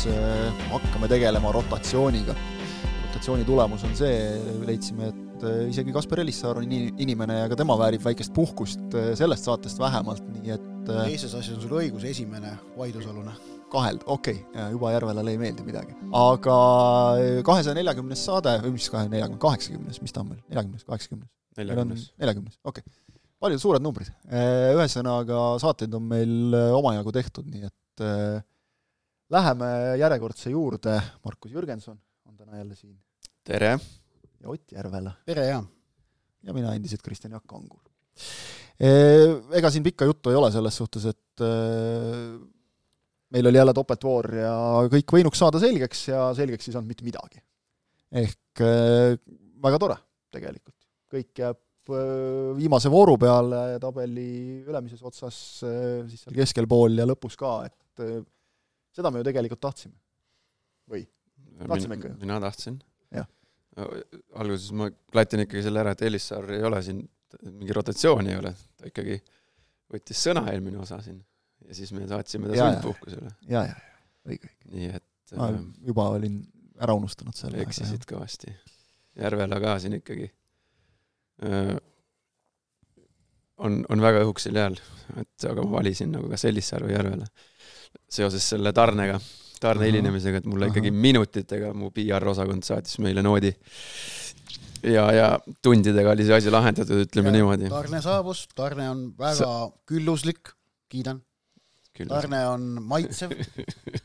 siis hakkame tegelema rotatsiooniga. rotatsiooni tulemus on see, leidsime, et isegi Kaspar Elissaar on inimene ja ka tema väärib väikest puhkust sellest saatest vähemalt, nii et teises asjas on sul õigus, esimene vaidlusalune kaheld, okei okay,, juba Järvelale ei meeldi midagi. aga kahesaja neljakümnes saade, või mis kahe neljakümne, kaheksakümnes, mis ta on meil, neljakümnes, kaheksakümnes? neljakümnes. neljakümnes, okei okay.. paljud suured numbrid. Ühesõnaga, saateid on meil omajagu tehtud, nii et äh, läheme järjekordse juurde, Markus Jürgenson on täna jälle siin. tere! ja Ott Järvela. tere, jaa! ja mina endiselt Kristjan Jaak Kangur. Ega siin pikka juttu ei ole selles suhtes, et meil oli jälle topeltvoor ja kõik võinuks saada selgeks ja selgeks ei saanud mitte midagi. ehk äh, väga tore tegelikult. kõik jääb viimase vooru peale tabeli ülemises otsas, äh, siis seal keskel pool ja lõpus ka, et seda me ju tegelikult tahtsime. või? tahtsime ikka ju? mina tahtsin. alguses ma klatin ikkagi selle ära, et Elissaar ei ole siin, mingi rotatsiooni ei ole, ta ikkagi võttis sõna eelmine osa siin ja siis me saatsime ta sundpuhkusele. ja, ja, ja, õige, õige. nii et ma äh, juba olin ära unustanud selle. eksisid kõvasti. Järvela ka siin ikkagi äh, on, on väga õhukesel jääl, et aga ma valisin nagu kas Elissaare või Järvela. Seoses selle tarnega, tarne hilinemisega, et mulle Aha. ikkagi minutitega mu PR-osakond saatis meile noodi. ja, ja tundidega oli see asi lahendatud, ütleme ja, niimoodi. tarne saabus, tarne on väga Sa... külluslik, kiidan tarne on maitsev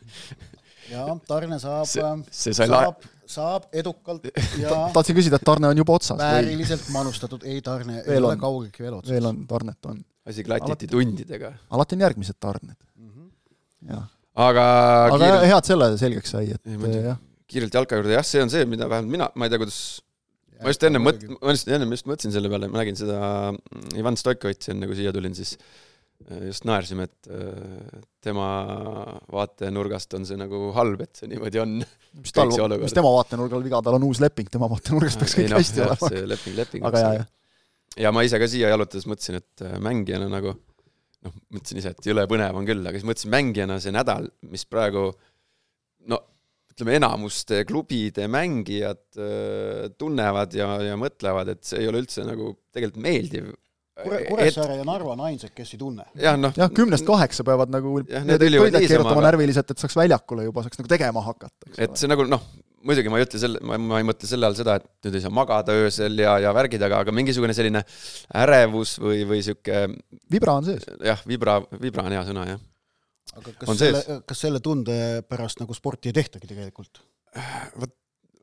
ja tarne saab, saab, saab edukalt ja tahtsin küsida, et tarne on juba otsas vääriliselt manustatud, ei tarne veel ei ole kaugeltki veel otsas. veel on, tarnet on. asi klatiti alati, tundidega. alati on järgmised tarned mm. -hmm. Aga aga kiirelt... hea, et selle selgeks sai, et ei, jah. kiirelt jalka juurde, jah, see on see, mida vähemalt mina, ma ei tea, kuidas ma just enne mõt-, ma just enne just mõtlesin selle peale, ma nägin seda Ivan Stoikovitši enne, kui siia tulin, siis Äh, just naersime, et äh, tema vaatenurgast on see nagu halb, et see niimoodi on. mis tal, mis tema vaatenurgal viga, tal on uus leping, tema vaatenurgast peaks kõik no, hästi olema. see leping lepinguks. aga jaa, jah. ja ma ise ka siia jalutades mõtlesin, et äh, mängijana nagu noh, mõtlesin ise, et jõle põnev on küll, aga siis mõtlesin mängijana see nädal, mis praegu no ütleme, enamuste klubide mängijad tunnevad ja, ja mõtlevad, et see ei ole üldse nagu tegelikult meeldiv Kure, Kuressaare et... ja Narva on ainsad, kes ei tunne. jah, noh. jah, kümnest kaheksa peavad nagu pöidlad keerutama aga... närviliselt, et saaks väljakule juba, saaks nagu tegema hakata. et see nagu noh, muidugi ma ei ütle selle, ma, ma ei mõtle selle all seda, et nüüd ei saa magada öösel ja, ja värgid, aga, aga mingisugune selline ärevus või, või sihuke vibra on sees. jah, vibra, vibra on hea sõna, jah. aga kas on selle, kas selle tunde pärast nagu sporti ei tehtagi tegelikult? vot,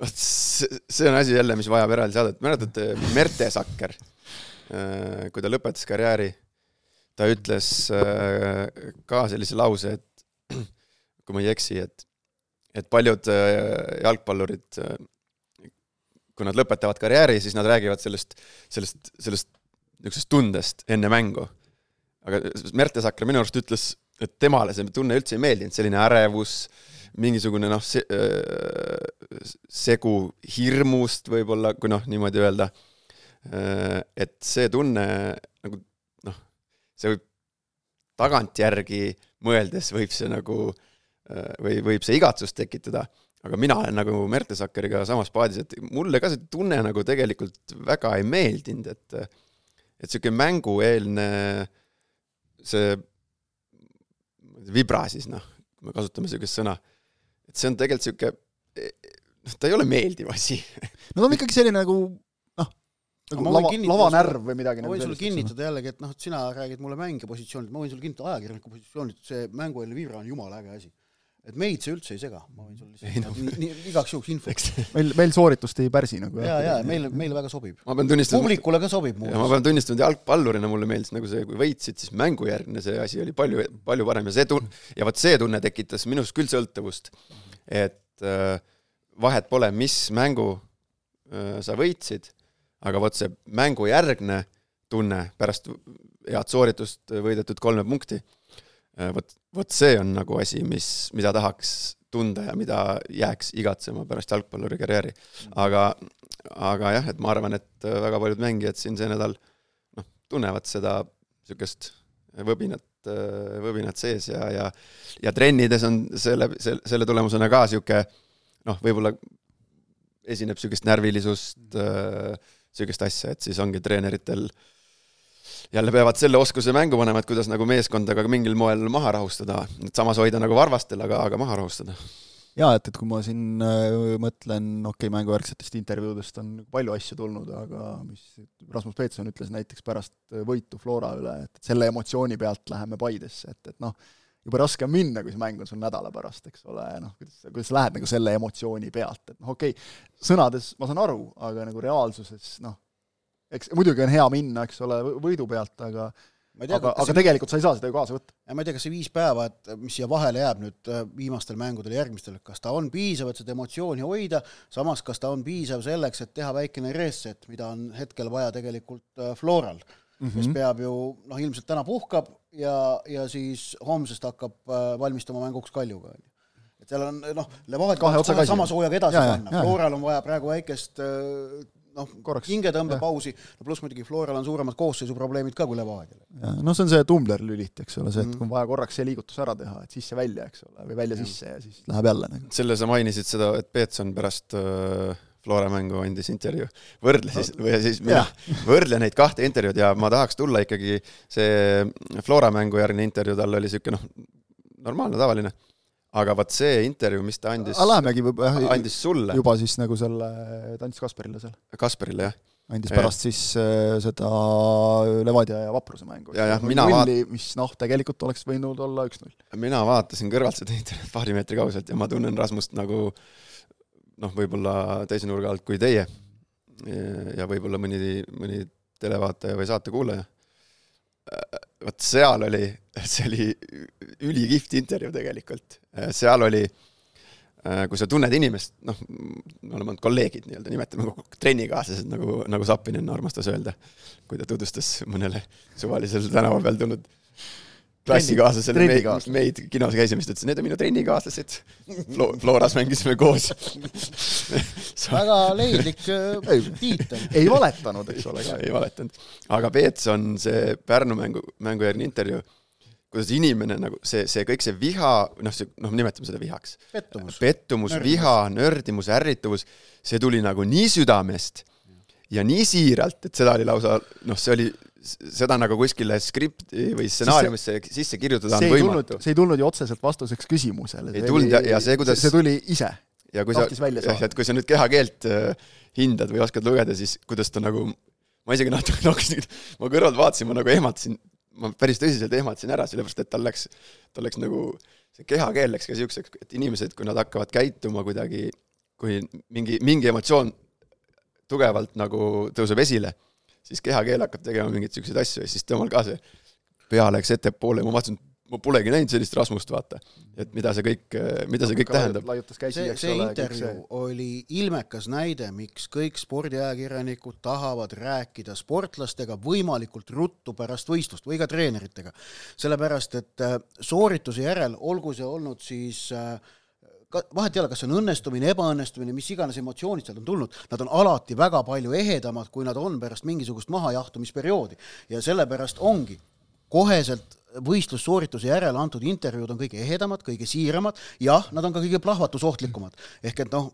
vot see, see on asi jälle, mis vajab eraldi saadet, mäletate Mertesacker? Äh, kui ta lõpetas karjääri, ta ütles äh, ka sellise lause, et kui ma ei eksi, et, et paljud äh, jalgpallurid, kui nad lõpetavad karjääri, siis nad räägivad sellest, sellest, sellest niisugusest tundest enne mängu. aga Mertesacker minu arust ütles, et temale see tunne üldse ei meeldinud, selline ärevus, mingisugune noh, see, segu hirmust võib-olla, kui noh, niimoodi öelda Äh, et see tunne nagu noh, see võib tagantjärgi mõeldes võib see nagu äh, või võib see igatsust tekitada, aga mina olen nagu Mertesakkeriga samas paadis, et mulle ka see tunne nagu tegelikult väga ei meeldinud, et et niisugune mängueelne see vibra siis noh, kui me kasutame niisugust sõna, et see on tegelikult niisugune noh, ta ei ole meeldiv asi no ta on ikkagi selline nagu nagu lava, lavanärv või midagi. ma võin nagu sulle kinnitada jällegi, et noh, et sina räägid mulle mängija positsioonilt, ma võin sulle kinnitada ajakirjaniku positsioonilt, see mängueelne vibra on jumala äge asi. Et meid see üldse ei sega, ma võin sulle lihtsalt no. nii, nii, igaks juhuks infoks. meil, meil sooritust ei pärsi nagu. ja, ja meile, meile väga sobib. ma pean tunnistama. publikule ka sobib muuseas. ma pean tunnistama, et jalgpallurina mulle meeldis nagu see, kui võitsid, siis mängujärgne see asi oli palju, palju parem ja see tun-, ja vot see tunne tekitas minus küll sõltuvust. et äh, vahet pole, mis mängu äh, sa võitsid aga vot see mängujärgne tunne pärast head sooritust võidetud kolme punkti, vot, vot see on nagu asi, mis, mida tahaks tunda ja mida jääks igatsema pärast jalgpalluri karjääri. aga, aga jah, et ma arvan, et väga paljud mängijad siin see nädal noh, tunnevad seda niisugust võbinat, võbinat sees ja, ja ja trennides on selle, selle, selle tulemusena ka niisugune noh, võib-olla esineb niisugust närvilisust, niisugust asja, et siis ongi treeneritel jälle peavad selle oskuse mängu panema, et kuidas nagu meeskonda ka mingil moel maha rahustada, et samas hoida nagu varvastel, aga, aga maha rahustada. Jaa, et, et kui ma siin äh, mõtlen, okei okay,, mängujärgsetest intervjuudest on palju asju tulnud, aga mis Rasmus Peetson ütles näiteks pärast võitu Flora üle, et selle emotsiooni pealt läheme Paidesse, et, et noh, jube raske on minna, kui see mäng on sul nädala pärast, eks ole, noh, kuidas, kuidas sa lähed nagu selle emotsiooni pealt, et noh, okei okay,, sõnades ma saan aru, aga nagu reaalsuses noh, eks muidugi on hea minna, eks ole, võidu pealt, aga Tea, aga, aga tegelikult sa ei saa seda ju kaasa võtta. ma ei tea, kas see viis päeva, et mis siia vahele jääb nüüd äh, viimastel mängudel järgmistel, kas ta on piisav, et seda emotsiooni hoida, samas kas ta on piisav selleks, et teha väikene reset, mida on hetkel vaja tegelikult äh, Floral mm, -hmm. kes mhm. peab ju noh, ilmselt täna puhkab ja, ja siis homsest hakkab äh, valmistuma mänguks Kaljuga, on ju et seal on noh, Levadia sama soojaga edasi ja, panna, Floral on vaja praegu väikest noh, hingetõmbepausi, no pluss muidugi Floral on suuremad koosseisuprobleemid ka kui Levadial. noh, see on see tumblerlülit, eks ole, see, et mm. kui on vaja korraks see liigutus ära teha, et sisse-välja, eks ole, või välja-sisse ja siis läheb jälle nagu. selle sa mainisid seda, et Peetson pärast äh, Flora mängu andis intervjuu, võrdle siis no,, või siis mina võrdle neid kahte intervjuud ja ma tahaks tulla ikkagi, see Flora mängu järgne intervjuu tal oli niisugune noh, normaalne, tavaline aga vaat see intervjuu, mis ta andis Lähemegi võib-olla andis sulle. juba siis nagu selle, ta andis Kasparile seal. Kasparile, jah. andis pärast ja. siis äh, seda Levadia ja Vapruse mängu. ja, jah, mina vaat-. mis noh, tegelikult oleks võinud olla üks-null. mina vaatasin kõrvalt seda intervjuud paari meetri kauguselt ja ma tunnen Rasmust nagu noh, võib-olla teise nurga alt kui teie. ja võib-olla mõni, mõni televaataja või saatekuulaja vot seal oli, see oli ülikihvt intervjuu tegelikult, seal oli, kui sa tunned inimest, noh, me oleme olnud kolleegid nii-öelda, nimetame kokku trennikaaslased, nagu, nagu Sapinen armastas öelda, kui ta tutvustas mõnele suvalisel tänava peal tulnud klassikaaslasele meid, meid kinos käisime, siis ta ütles, need on minu trennikaaslased Flo,. Floras mängisime koos väga leidlik äh, tiitel. ei valetanud, eks ole. ei valetanud. aga Peetson, see Pärnu mängu, mängujärgne intervjuu, kuidas inimene nagu see, see kõik see viha, noh, see, noh, nimetame seda vihaks. pettumus. pettumus, viha, nördimus, ärrituvus, see tuli nagu nii südamest ja nii siiralt, et seda oli lausa, noh, see oli seda nagu kuskile skripti või stsenaariumisse sisse kirjutada on võimatu. see ei tulnud ju otseselt vastuseks küsimusele. ei tulnud ja, ja see, kuidas see tuli ise. ja kui sa, jah, et kui sa nüüd kehakeelt äh, hindad või oskad lugeda, siis kuidas ta nagu, ma isegi natuke hakkasin, ma kõrvalt vaatasin, ma nagu ehmatasin, ma päris tõsiselt ehmatasin ära, sellepärast et tal läks, tal läks nagu, see kehakeel läks ka niisuguseks, et inimesed, kui nad hakkavad käituma kuidagi, kui mingi, mingi emotsioon tugevalt nagu tõuseb esile siis kehakeel hakkab tegema mingeid niisuguseid asju ja siis temal ka see pea läks ettepoole ja ma vaatasin, ma polegi näinud sellist rasmust, vaata. et mida see kõik, mida see kõik tähendab. see, see intervjuu see... oli ilmekas näide, miks kõik spordiajakirjanikud tahavad rääkida sportlastega võimalikult ruttu pärast võistlust või ka treeneritega. sellepärast, et äh, soorituse järel, olgu see olnud siis äh, ka vahet ei ole, kas see on õnnestumine, ebaõnnestumine, mis iganes emotsioonid sealt on tulnud, nad on alati väga palju ehedamad, kui nad on pärast mingisugust mahajahtumisperioodi. ja sellepärast ongi koheselt võistlussoorituse järel antud intervjuud on kõige ehedamad, kõige siiramad, jah, nad on ka kõige plahvatusohtlikumad. ehk et noh,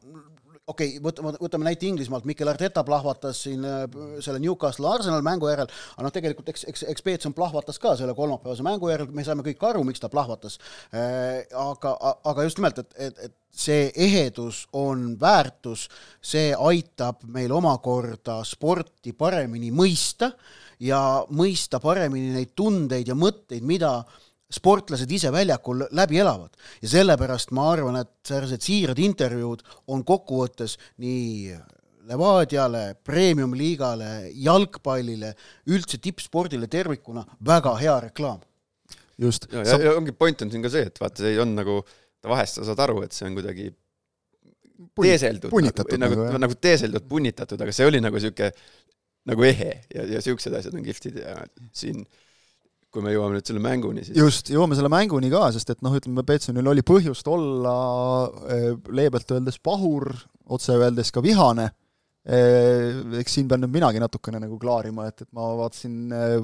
okei okay,, võtame, võtame näite Inglismaalt, Mikel Arteta plahvatas siin äh, selle Newcastle Arsenal mängu järel, aga noh, tegelikult eks, eks, eks Peetson plahvatas ka selle kolmapäevase mängu järel, me saime kõik aru, miks ta plahvatas. Äh, aga, aga just nimelt, et, et, et see ehedus on väärtus, see aitab meil omakorda sporti paremini mõista ja mõista paremini neid tundeid ja mõtteid, mida sportlased ise väljakul läbi elavad ja sellepärast ma arvan, et sellised siirad intervjuud on kokkuvõttes nii Levadiale, premium-liigale, jalgpallile, üldse tippspordile tervikuna väga hea reklaam. just. ja, ja, ja ongi point on siin ka see, et vaata, see on nagu, vahest sa saad aru, et see on kuidagi teeseldud, nagu, nagu, nagu, nagu teeseldud, punnitatud, aga see oli nagu niisugune nagu ehe ja, ja niisugused asjad on kihvtid ja siin äh, kui me jõuame nüüd selle mänguni, siis just, jõuame selle mänguni ka, sest et noh, ütleme, Betsonil oli põhjust olla eh, leebelt öeldes pahur, otse öeldes ka vihane, eh, eks siin pean nüüd minagi natukene nagu klaarima, et, et ma vaatasin eh,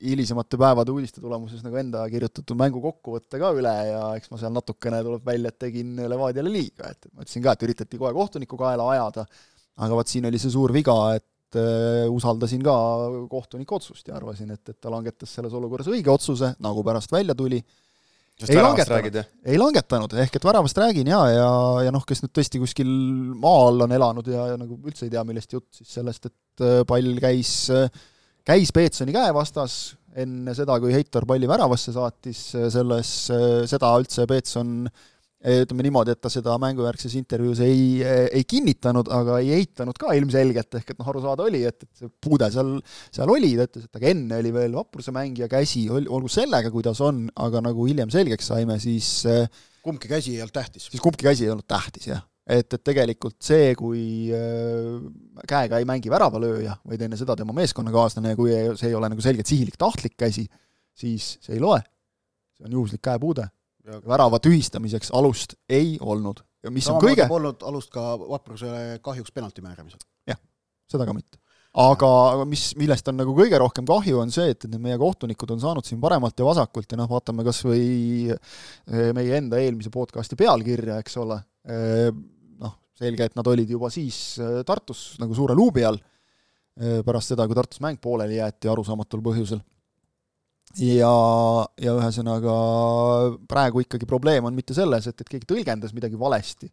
hilisemate päevade uudiste tulemuses nagu enda kirjutatud mängu kokkuvõtte ka üle ja eks ma seal natukene tuleb välja, et tegin Levadiale liiga, et ma ütlesin ka, et üritati kohe kohtunikku kaela ajada, aga vot siin oli see suur viga, et äh, usaldasin ka kohtuniku otsust ja arvasin, et, et ta langetas selles olukorras õige otsuse, nagu pärast välja tuli. Ei langetanud, ei langetanud, ehk et väravast räägin jaa, ja, ja, ja noh, kes nüüd tõesti kuskil maa all on elanud ja, ja nagu üldse ei tea, millest jutt, siis sellest, et äh, pall käis, käis Peetsoni käe vastas enne seda, kui Heitor palli väravasse saatis, selles, seda üldse Peetson ütleme niimoodi, et ta seda mängujärgses intervjuus ei, ei kinnitanud, aga ei eitanud ka ilmselgelt, ehk et noh, aru saada oli, et, et see puude seal, seal oli, ta ütles, et aga enne oli veel vapruse mängija käsi, olgu sellega, kuidas on, aga nagu hiljem selgeks saime, siis kumbki käsi ei olnud tähtis? siis kumbki käsi ei olnud tähtis, jah. et, et tegelikult see, kui käega ei mängi väravalööja, vaid enne seda tema meeskonnakaaslane kui see ei ole nagu selgelt sihilik tahtlik käsi, siis see ei loe. see on juhuslik käepuude värava tühistamiseks alust ei olnud. ja mis Sama on kõige polnud alust ka Vaprusele kahjuks penalti määramisel. jah, seda ka mitte. aga mis, millest on nagu kõige rohkem kahju, on see, et, need meie kohtunikud on saanud siin paremalt ja vasakult ja noh, vaatame kas või eh, meie enda eelmise podcasti pealkirja, eks ole, eh, noh, selge, et nad olid juba siis eh, Tartus nagu suure luubi all, pärast seda, kui Tartus mäng pooleli jäeti arusaamatul põhjusel ja, ja ühesõnaga praegu ikkagi probleem on mitte selles, et, et keegi tõlgendas midagi valesti,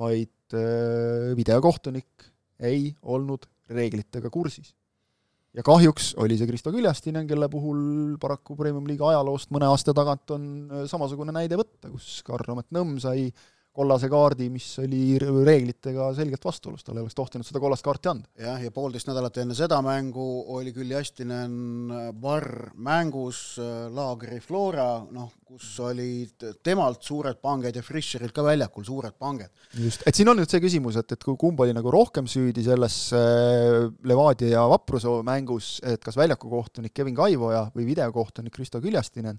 vaid äh, videokohtunik ei olnud reeglitega kursis. ja kahjuks oli see Kristo Küljastinen, kelle puhul paraku Premium-liiga ajaloost mõne aasta tagant on äh, samasugune näide võtta, kus Karl-Romet Nõmm sai kollase kaardi, mis oli reeglitega selgelt vastuolus, tal ei oleks tohtinud seda kollast kaarti anda. jah, ja poolteist nädalat enne seda mängu oli küll Jastinen Varr mängus äh, Laagri Flora, noh, kus olid temalt suured panged ja Fischerilt ka väljakul suured panged. just, et siin on nüüd see küsimus, et, et kumb oli nagu rohkem süüdi selles äh, Levadia ja Vapruse mängus, et kas väljakukohtunik Kevin Kaivoja või videokohtunik Kristo Küljastinen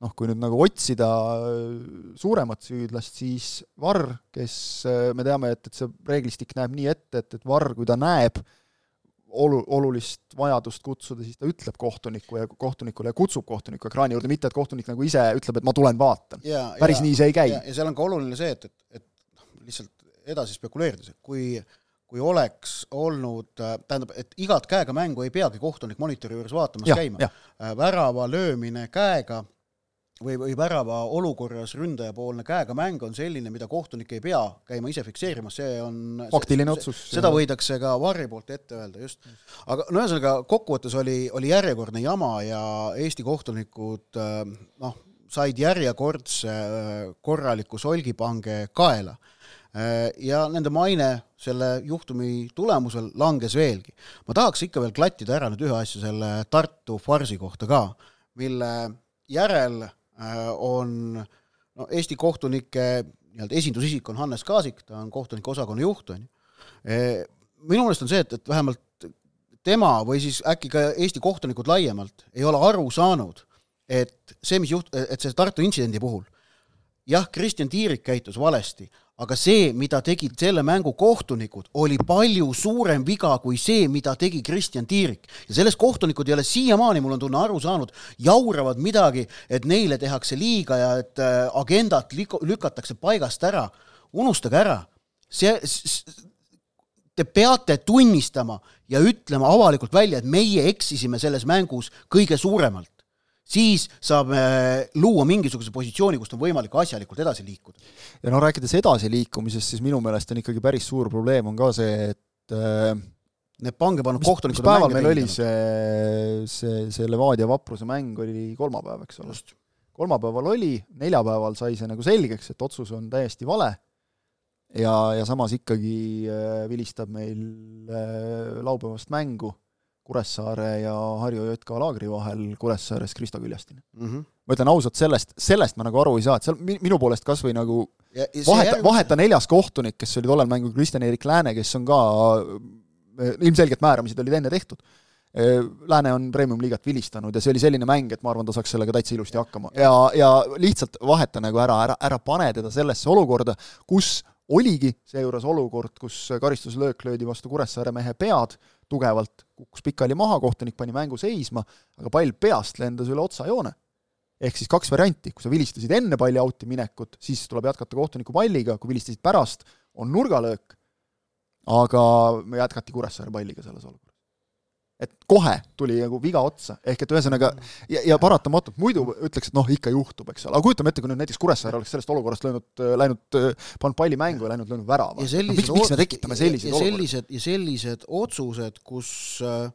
noh, kui nüüd nagu otsida äh, suuremat süüdlast, siis Varr, kes äh, me teame, et, et see reeglistik näeb nii ette, et, et Varr, kui ta näeb olu-, olulist vajadust kutsuda, siis ta ütleb kohtunikku ja kohtunikule ja kutsub kohtuniku ekraani juurde, mitte et kohtunik nagu ise ütleb, et ma tulen vaatan. päris ja, nii see ei käi. ja seal on ka oluline see, et, et, et noh, lihtsalt edasi spekuleerides, et kui kui oleks olnud, äh, tähendab, et igat käega mängu ei peagi kohtunik monitori juures vaatamas ja, käima. värava löömine käega või, või värava olukorras ründajapoolne käega mäng on selline, mida kohtunik ei pea käima ise fikseerimas, see on faktiline otsus. seda võidakse ka Varri poolt ette öelda, just. aga no ühesõnaga, kokkuvõttes oli, oli järjekordne jama ja Eesti kohtunikud äh, noh, said järjekordse äh, korraliku solgipange kaela. Äh, ja nende maine selle juhtumi tulemusel langes veelgi. ma tahaks ikka veel klattida ära nüüd ühe asja selle Tartu farsi kohta ka, mille järel Äh, on no Eesti kohtunike nii-öelda esindusisik on Hannes Kaasik, ta on kohtunike osakonna juht, on ju. Äh, minu meelest on see, et, et vähemalt tema või siis äkki ka Eesti kohtunikud laiemalt ei ole aru saanud, et see, mis juht-, et see Tartu intsidendi puhul, jah, Kristjan Tiirik käitus valesti, aga see, mida tegid selle mängu kohtunikud, oli palju suurem viga kui see, mida tegi Kristjan Tiirik. ja sellest kohtunikud ei ole siiamaani, mul on tunne, aru saanud, jauravad midagi, et neile tehakse liiga ja et äh, agendat lükatakse paigast ära. unustage ära, see, te peate tunnistama ja ütlema avalikult välja, et meie eksisime selles mängus kõige suuremalt siis saab luua mingisuguse positsiooni, kust on võimalik asjalikult edasi liikuda. ja noh, rääkides edasiliikumisest, siis minu meelest on ikkagi päris suur probleem on ka see, et äh, Need pangepannud kohtunikud mis päeval meil oli see, see, see Levadia Vapruse mäng oli kolmapäev, eks ole? kolmapäeval oli, neljapäeval sai see nagu selgeks, et otsus on täiesti vale ja, ja samas ikkagi äh, vilistab meil äh, laupäevast mängu Kuressaare ja Harju JK laagri vahel Kuressaares Kristo Küljastine mm. -hmm. ma ütlen ausalt, sellest, sellest ma nagu aru ei saa, et seal minu poolest kas või nagu ja, ja vaheta järgmise..., vaheta neljas kohtunik, kes oli tollel mängul Kristjan-Erik Lääne, kes on ka eh, ilmselgelt määramised olid enne tehtud. Eh, Lääne on premium-liigat vilistanud ja see oli selline mäng, et ma arvan, ta saaks sellega täitsa ilusti hakkama ja, ja lihtsalt vaheta nagu ära, ära, ära pane teda sellesse olukorda, kus oligi seejuures olukord, kus karistuslöök löödi vastu Kuressaare mehe pead tugevalt, kukkus pikali maha, kohtunik pani mängu seisma, aga pall peast lendas üle otsajoone. ehk siis kaks varianti, kui sa vilistasid enne palli out'i minekut, siis tuleb jätkata kohtuniku palliga, kui vilistasid pärast, on nurgalöök, aga jätkati Kuressaare palliga selles olukorras et kohe tuli nagu viga otsa, ehk et ühesõnaga ja, ja paratamatult muidu ütleks, et noh, ikka juhtub, eks ole, aga kujutame ette, kui nüüd näiteks Kuressaare oleks sellest olukorrast löönud, läinud, pannud palli mängu ja läinud löönud värava. miks, miks me tekitame selliseid olukordi? sellised, ja sellised otsused, kus äh,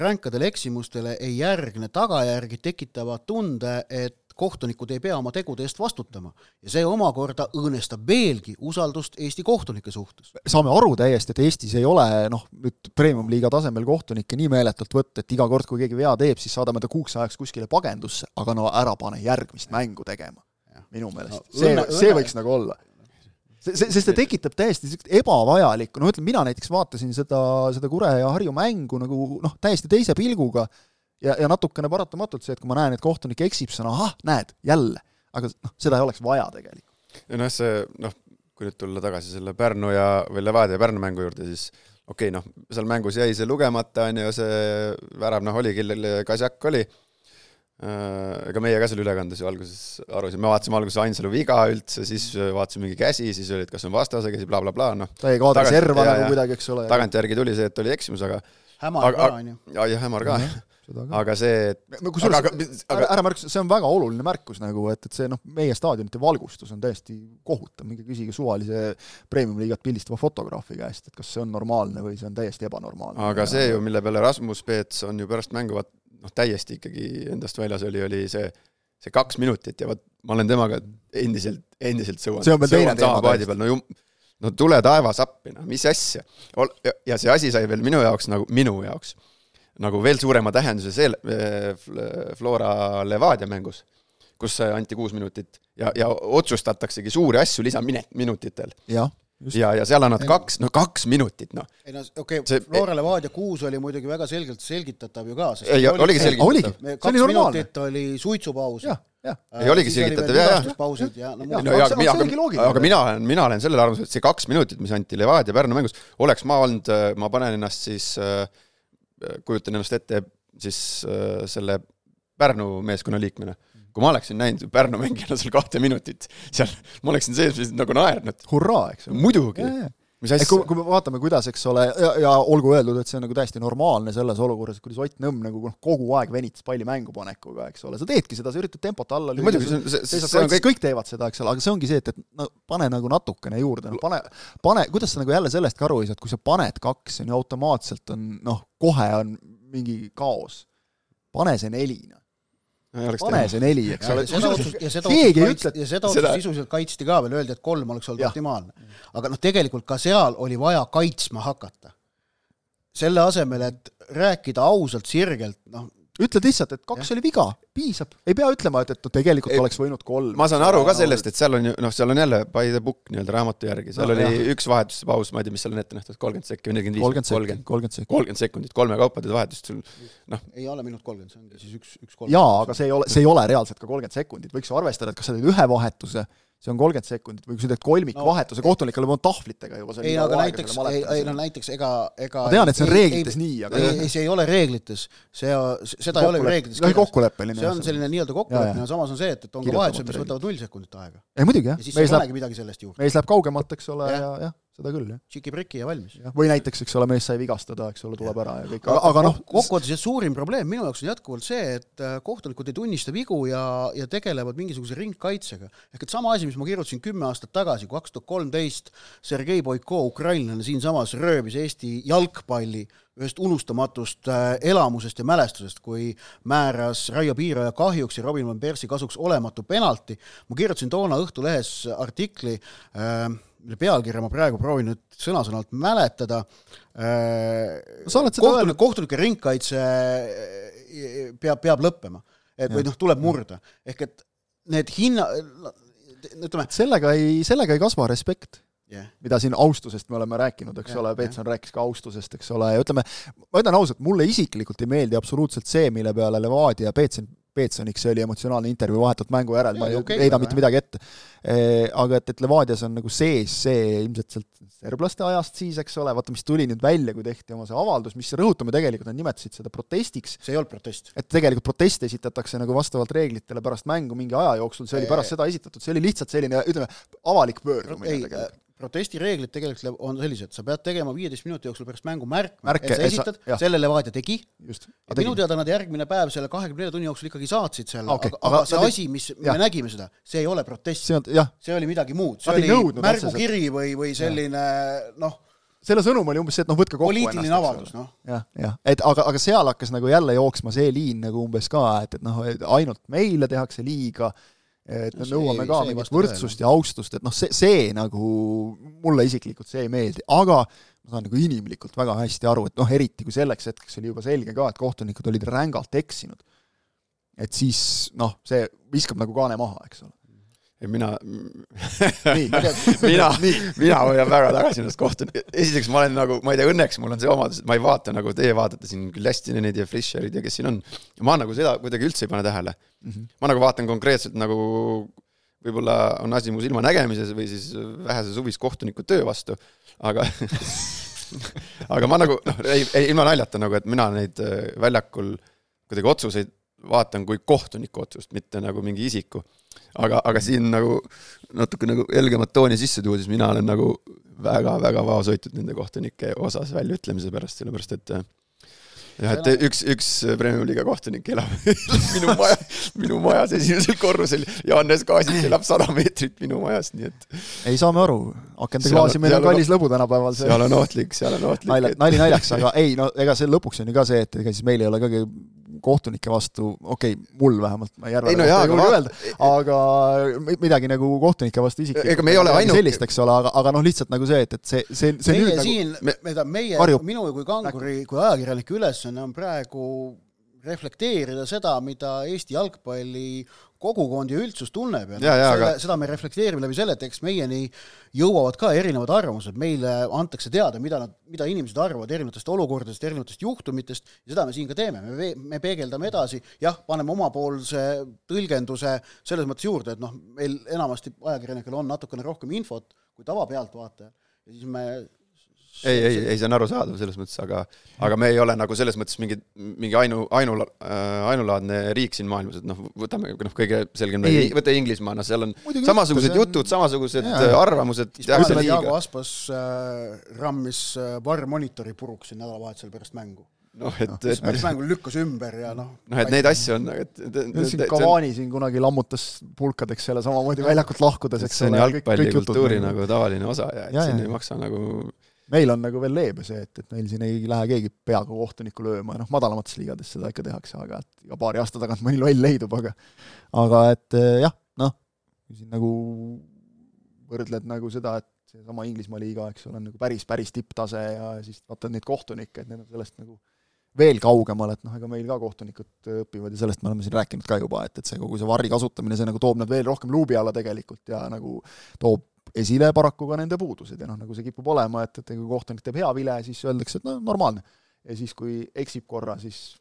ränkadele eksimustele ei järgne tagajärgi, tekitavad tunde, et kohtunikud ei pea oma tegude eest vastutama ja see omakorda õõnestab veelgi usaldust Eesti kohtunike suhtes. saame aru täiesti, et Eestis ei ole noh, nüüd premium-liiga tasemel kohtunikke nii meeletult võtta, et iga kord, kui keegi vea teeb, siis saadame ta kuuks ajaks kuskile pagendusse, aga no ära pane järgmist mängu tegema. minu meelest no,. see, see võiks nagu olla see, see, sest see tekitab täiesti ebavajalikku, no ütleme, mina näiteks vaatasin seda, seda Kure ja Harju mängu nagu noh, täiesti teise pilguga ja, ja natukene paratamatult see, et kui ma näen, et kohtunik eksib, siis on ahah, näed, jälle. aga noh, seda ei oleks vaja tegelikult. ja noh, see noh, kui nüüd tulla tagasi selle Pärnu ja, või Levadia Pärnu mängu juurde, siis okei okay,, noh, seal mängus jäi see lugemata, on ju, see värav, noh, oli, kellel Kasjak oli, äh, ega meie ka seal ülekandes ju alguses arvasime, me vaatasime alguses Ainsalu viga üldse, siis vaatasime mingi käsi, siis oli, et kas on vastase käsi bla,, blablabla, noh. ta jäi kaadri serva nagu kuidagi, eks ole. tagantjärgi tuli see, et oli eksimus, aga hämar ka, on ju. ja, ja hämar ka mm, -hmm aga see, kusjuures, aga ära märkis, see on väga oluline märkus nagu, et, et see noh, meie staadionite valgustus on täiesti kohutav, minge küsige suvalise premium-liigat pildistava fotograafi käest, et kas see on normaalne või see on täiesti ebanormaalne. aga see ju, mille peale Rasmus Peets on ju pärast mängu vaat noh, täiesti ikkagi endast väljas oli, oli see, see kaks minutit ja vot ma olen temaga endiselt, endiselt sõuan. see on veel teine teema täiesti. no jum-, no tule taevas appi, noh, mis asja. ja see asi sai veel minu jaoks nagu, minu jaoks nagu veel suurema tähenduse see Flora Levadia mängus, kus anti kuus minutit ja, ja otsustataksegi suuri asju lisaminutitel. jah ja, ja seal annad kaks, no kaks minutit, noh. ei no okei okay,, Flora Levadia kuus oli muidugi väga selgelt selgitatav ju ka. ei, oligi selgitatav. kaks minutit oli suitsupaus. jah, jah. ei oligi selgitav, jaa, jah. pausid ja no, no, aga, aga, aga, aga mina olen, mina olen sellel arvamusel, et see kaks minutit, mis anti Levadia Pärnu mängus, oleks ma olnud, ma panen ennast siis äh, kujutan ennast ette siis äh, selle Pärnu meeskonna liikmena. kui ma oleksin näinud Pärnu mängijana seal kahte minutit seal, ma oleksin sees nagu naernud. hurraa, eks ole. muidugi mis asja? kui, me vaatame, kuidas, eks ole, ja, ja olgu öeldud, et see on nagu täiesti normaalne selles olukorras, kuidas Ott Nõmm nagu noh, kogu aeg venitas palli mängupanekuga, eks ole, sa teedki seda, sa üritad tempot alla lüüa, muidugi, see on, see, see on kõik kõik teevad seda, eks ole, aga see ongi see, et, et no pane nagu natukene juurde, no pane, pane, kuidas sa nagu jälle sellest ka aru ei saa, et kui sa paned kaks, on ju automaatselt on noh, kohe on mingi kaos. pane see neli, noh pane see neli, eks ole. ja seda otsust kaitsti, ja seda otsust sisuliselt kaitsti ka veel, öeldi, et kolm oleks olnud optimaalne. aga noh, tegelikult ka seal oli vaja kaitsma hakata. selle asemel, et rääkida ausalt, sirgelt, noh, ütled lihtsalt, et kaks ja. oli viga, piisab, ei pea ütlema, et, et no tegelikult ei, oleks võinud kolm. ma saan aru ka sellest, et seal on ju noh, seal on jälle by the book nii-öelda raamatu järgi, seal no, oli jah. üks vahetuste paus, ma ei tea, mis seal on ette nähtud, kolmkümmend sekki või nelikümmend viis, kolmkümmend, kolmkümmend sekundit, kolmkümmend sekundit, kolme kaupa teed vahetust, sul noh. ei ole minut kolmkümmend, see ongi siis üks, üks kolm. jaa, aga see ei ole, see ei ole reaalselt ka kolmkümmend sekundit, võiks ju arvestada, et kas sa teed ühe vahetuse see on kolmkümmend sekundit või kui sa teed kolmikvahetuse no, kohtunikele on tahvlitega juba ei, aga näiteks, ei, ei no näiteks ega, ega ma tean, et see on ei, reeglites ei, nii, aga ei, ei, see ei ole reeglites, see, seda ei ole ju reeglites kirjas. kokkuleppeline. see on selline nii-öelda kokkuleppeline, samas on see, et, et on ka vahetused, mis võtavad null sekundit aega. ei muidugi jah. ja siis ei panegi midagi sellest juurde. mees läheb kaugemalt, eks ole, ja jah seda küll, jah. tšiki-priki ja valmis. või näiteks, eks ole, mees sai vigastada, eks ole, tuleb ära ja kõik, aga, aga noh kokkuvõttes suurim probleem minu jaoks on jätkuvalt see, et äh, kohtunikud ei tunnista vigu ja, ja tegelevad mingisuguse ringkaitsega. ehk et sama asi, mis ma kirjutasin kümme aastat tagasi, kaks tuhat kolmteist Sergei Boiko, ukrainlane, siinsamas röövis Eesti jalgpalli ühest unustamatust äh, elamusest ja mälestusest, kui määras Raio Piiraja kahjuks ja Robin van Persie kasuks olematu penalti. ma kirjutasin toona Õhtulehes artikli äh, mille pealkirja ma praegu proovin nüüd sõna-sõnalt mäletada äh,, kohtunik, kohtunike ringkaitse peab, peab lõppema. et või noh, tuleb murda. ehk et need hinna, ütleme sellega ei, sellega ei kasva respekt yeah.. mida siin austusest me oleme rääkinud, eks yeah, ole, Peetson yeah. rääkis ka austusest, eks ole, ja ütleme, ma ütlen ausalt, mulle isiklikult ei meeldi absoluutselt see, mille peale Levadia Peetson Peetsoniks, see oli emotsionaalne intervjuu vahetult mängu järel, ma ei okay, heida mitte midagi ette. Aga et, et Levadias on nagu sees see ilmselt sealt serblaste ajast siis, eks ole, vaata, mis tuli nüüd välja, kui tehti oma see avaldus, mis rõhutame tegelikult, nad nimetasid seda protestiks. see ei olnud protest. et tegelikult protest esitatakse nagu vastavalt reeglitele pärast mängu mingi aja jooksul, see oli pärast seda esitatud, see oli lihtsalt selline, ütleme, avalik pöördumine tegelikult protestireeglid tegelikult on sellised, sa pead tegema viieteist minuti jooksul pärast mängu märk, et sa esitad, selle Levadia tegi, ja minu teada nad järgmine päev selle kahekümne nelja tunni jooksul ikkagi saatsid selle. Okay., aga, aga see asi, mis jah. me nägime seda, see ei ole protest, see oli midagi muud, see oli märgukiri või, või selline noh, selle sõnum oli umbes see, et noh, võtke kokku poliitiline ennast, avaldus, noh. jah, jah, et aga, aga seal hakkas nagu jälle jooksma see liin nagu umbes ka, et, et noh, ainult meile tehakse liiga et me nõuame ka mingit võrdsust ja austust, et noh, see, see nagu mulle isiklikult see ei meeldi, aga ma saan nagu inimlikult väga hästi aru, et noh, eriti kui selleks hetkeks oli juba selge ka, et kohtunikud olid rängalt eksinud, et siis noh, see viskab nagu kaane maha, eks ole ja mina mina, mina hoian väga tagasi ennast kohtun-, esiteks ma olen nagu, ma ei tea, õnneks mul on see omadus, et ma ei vaata nagu teie vaatate siin küll Lestineid ja Fischerid ja kes siin on. ma nagu seda kuidagi üldse ei pane tähele mm. -hmm. ma nagu vaatan konkreetselt nagu, võib-olla on asi mu silmanägemises või siis vähese suvis kohtuniku töö vastu, aga aga ma nagu noh, ei, ei ilma naljata nagu, et mina neid äh, väljakul kuidagi otsuseid vaatan kui kohtuniku otsust, mitte nagu mingi isiku aga, aga siin nagu natuke nagu helgemat tooni sisse tuua, siis mina olen nagu väga-väga vaoshoitud nende kohtunike osas väljaütlemise pärast, sellepärast et jah, et üks, üks Premiumi liiga kohtunik elab minu maja, minu majas esimesel korrusel, Johannes Kaasik elab sada meetrit minu majast, nii et ei, saame aru, akende klaasimine on kallis lõbu tänapäeval. seal on ohtlik, seal on ohtlik. nali, nali naljaks, aga ei, no ega see lõpuks on ju ka see, et ega siis meil ei ole ka kohtunike vastu, okei okay,, mul vähemalt, ma ei arva, ei no jaa, aga öelda, aga midagi nagu kohtunike vastu isiklikult. ega me ei ole ainult sellist, eks ole, aga, aga noh, lihtsalt nagu see, et, et see, see, see meie nüüd nagu siin nagu, me, meie, varjub, minu kui kanguri, kui ajakirjaniku ülesanne on praegu reflekteerida seda, mida Eesti jalgpalli kogukond ja üldsus tunneb ja, ja, ja selle, aga... seda me reflekteerime läbi selle, et eks meieni jõuavad ka erinevad arvamused, meile antakse teada, mida nad, mida inimesed arvavad erinevatest olukordadest, erinevatest juhtumitest ja seda me siin ka teeme, me, me peegeldame edasi, jah, paneme omapoolse tõlgenduse selles mõttes juurde, et noh, meil enamasti ajakirjanikel on natukene rohkem infot kui tavapealtvaatajal ja siis me ei, ei, ei, see on arusaadav selles mõttes, aga, aga me ei ole nagu selles mõttes mingi, mingi ainu, ainu äh,, ainulaadne riik siin maailmas, et noh, võtame noh, kõige selgem, võta Inglismaa, noh, seal on Muidugi samasugused on... jutud, samasugused jaa. Äh, arvamused. Jaago Aspas äh, rammis äh, varrmonitori puruks siin nädalavahetusel pärast mängu noh, et no,, et päris mängul lükkas ümber ja noh. noh, et neid asju on, et, et, et siin Cavani siin kunagi lammutas pulkadeks selle samamoodi väljakult lahkudes, eks ole. see on jalgpallikultuuri nagu tavaline osa ja et ja, siin ja. ei maksa nagu meil on nagu veel leebe see, et, et meil siin ei lähe keegi peaga kohtunikku lööma, noh, madalamates liigades seda ikka tehakse, aga et iga paari aasta tagant mõni loll leidub, aga aga et eh, jah, noh, kui siin nagu võrdled nagu seda, et seesama Inglismaa liiga, eks ole, on nagu päris, päris tipptase ja siis vaatad neid kohtunikke, et need on sellest nagu veel kaugemal, et noh, ega meil ka kohtunikud õpivad ja sellest me oleme siin rääkinud ka juba, et, et see kogu see varri kasutamine, see nagu toob nad veel rohkem luubi alla tegelikult ja nagu toob esile paraku ka nende puudused ja noh, nagu see kipub olema, et, et kui kohtunik teeb hea vile, siis öeldakse, et no normaalne. ja siis, kui eksib korra, siis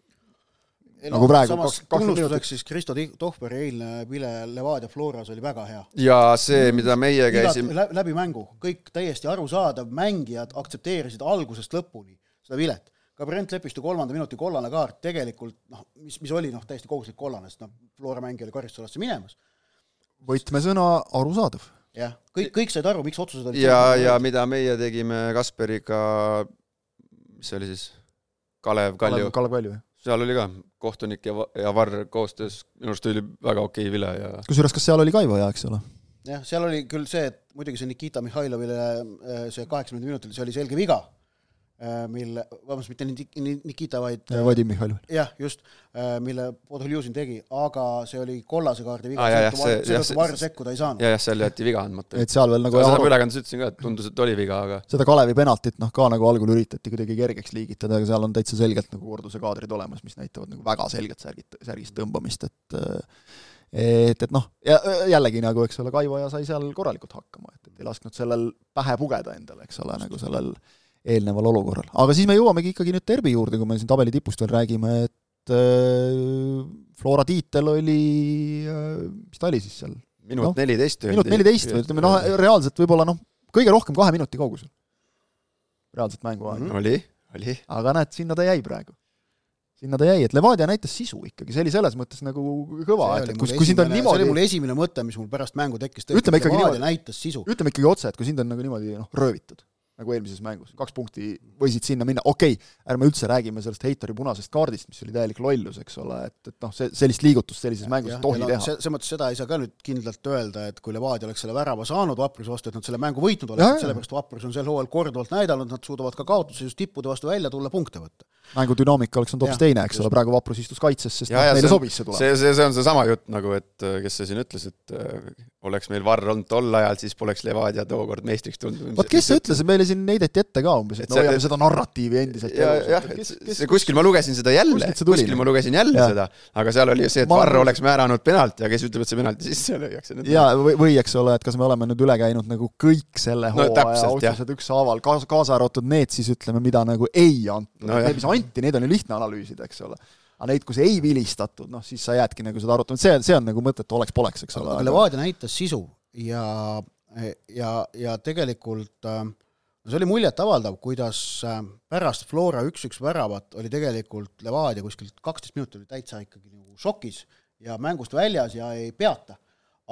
ei, nagu no, praegu samas tunnustuseks siis Kristo Tohveri eilne vile Levadia Floras oli väga hea. ja see, mida meie käisime läbi, läbi mängu, kõik täiesti arusaadav, mängijad aktsepteerisid algusest lõpuni seda vilet. ka Brent Lepistu kolmanda minuti kollane kaart tegelikult noh, mis, mis oli noh, täiesti kohustuslik kollane, sest noh, Flora mängija oli karistusalasse minemas. võtmesõna arusaadav jah, kõik, kõik said aru, miks otsused olid ja, ja mida meie tegime Kasperiga, mis see oli siis, Kalev Kalju. Kalev Kalju, jah. seal oli ka kohtunik ja, ja Varr koostöös, minu arust oli väga okei vile ja kusjuures, kas seal oli Kaivo ja, eks ole? jah, seal oli küll see, et muidugi see Nikita Mihhailovile äh, see kaheksakümnenda minutil, see oli selge viga mille, vabandust, mitte Nikita, vaid ja, Vadim Mihhailov. jah, just, äh, mille Podoljusin tegi, aga see oli kollase kaardi viga ah,, seetõttu Varr sekkuda ei saanud. jah, jah, seal jäeti viga andmata. et seal veel nagu seda ma ülekandes ütlesin ka, et tundus, et oli viga, aga seda Kalevi penaltit noh, ka nagu algul üritati kuidagi kergeks liigitada, aga seal on täitsa selgelt nagu korduse kaadrid olemas, mis näitavad nagu väga selget särgit, särgist tõmbamist, et et, et noh, ja jällegi nagu, eks ole, Kaivoja sai seal korralikult hakkama, et, et ei lasknud sellel pähe pugeda endale, eks ole, nagu sellel eelneval olukorral. aga siis me jõuamegi ikkagi nüüd Derbi juurde, kui me siin tabeli tipust veel räägime, et äh, Flora tiitel oli, mis ta oli siis seal? minut neliteist no,. minut neliteist või ütleme noh, reaalselt võib-olla noh, kõige rohkem kahe minuti kaugusel. reaalselt mänguaega mm. -hmm. oli, oli. aga näed, sinna ta jäi praegu. sinna ta jäi, et Levadia näitas sisu ikkagi, see oli selles mõttes nagu kõva, et kui, kui sind on niimoodi see oli mul esimene mõte, mis mul pärast mängu tekkis, ütleme ikkagi niimoodi, näitas sisu. ütleme ikkagi otse, et kui sind on nagu niimoodi noh, röövitud nagu eelmises mängus, kaks punkti võisid sinna minna, okei okay,, ärme üldse räägime sellest Heitori punasest kaardist, mis oli täielik lollus, eks ole, et, et noh, see, sellist liigutust sellises mängus ei tohi no, teha. selles mõttes seda ei saa ka nüüd kindlalt öelda, et kui Levadia oleks selle värava saanud Vapruse vastu, et nad selle mängu võitnud oleksid, sellepärast Vaprus on sel hooajal korduvalt näidanud, nad suudavad ka kaotuse just tippude vastu välja tulla, punkte võtta. mängu dünaamika oleks olnud hoopis teine, eks ole, praegu Vaprus istus kaitses, sest ja, noh, neile sobis see tulemus. see, see, see on seesama jutt nagu, et kes see siin ütles, et oleks meil Varr olnud tol ajal, siis poleks Levadia tookord meistriks tulnud. vot kes see ütles, meile siin heideti ette ka umbes, et me hoiame seda narratiivi endiselt ja, jah, et kuskil ma lugesin seda jälle, kuskil ma lugesin jälle ja. seda, aga seal oli see, et ma... Varr oleks määranud penalti ja kes ütleb, et see penalti sisse lüüakse. jaa, või, või eks ole, et kas me oleme nüüd üle käinud nagu kõik selle no, hooaja otsused ükshaaval, kaasa, kaasa arvatud need siis ütleme, mida nagu ei antud. No,, need, mis anti, need on ju lihtne analüüsida, eks ole aga neid, kus ei vilistatud, noh siis sa jäädki nagu seda arutama, see, see on nagu mõttetu oleks-poleks, eks ole. aga Levadia näitas sisu ja, ja, ja tegelikult äh, see oli muljetavaldav, kuidas äh, pärast Flora üks-üks väravat oli tegelikult Levadia kuskilt kaksteist minutit oli täitsa ikkagi nagu šokis ja mängust väljas ja ei peata.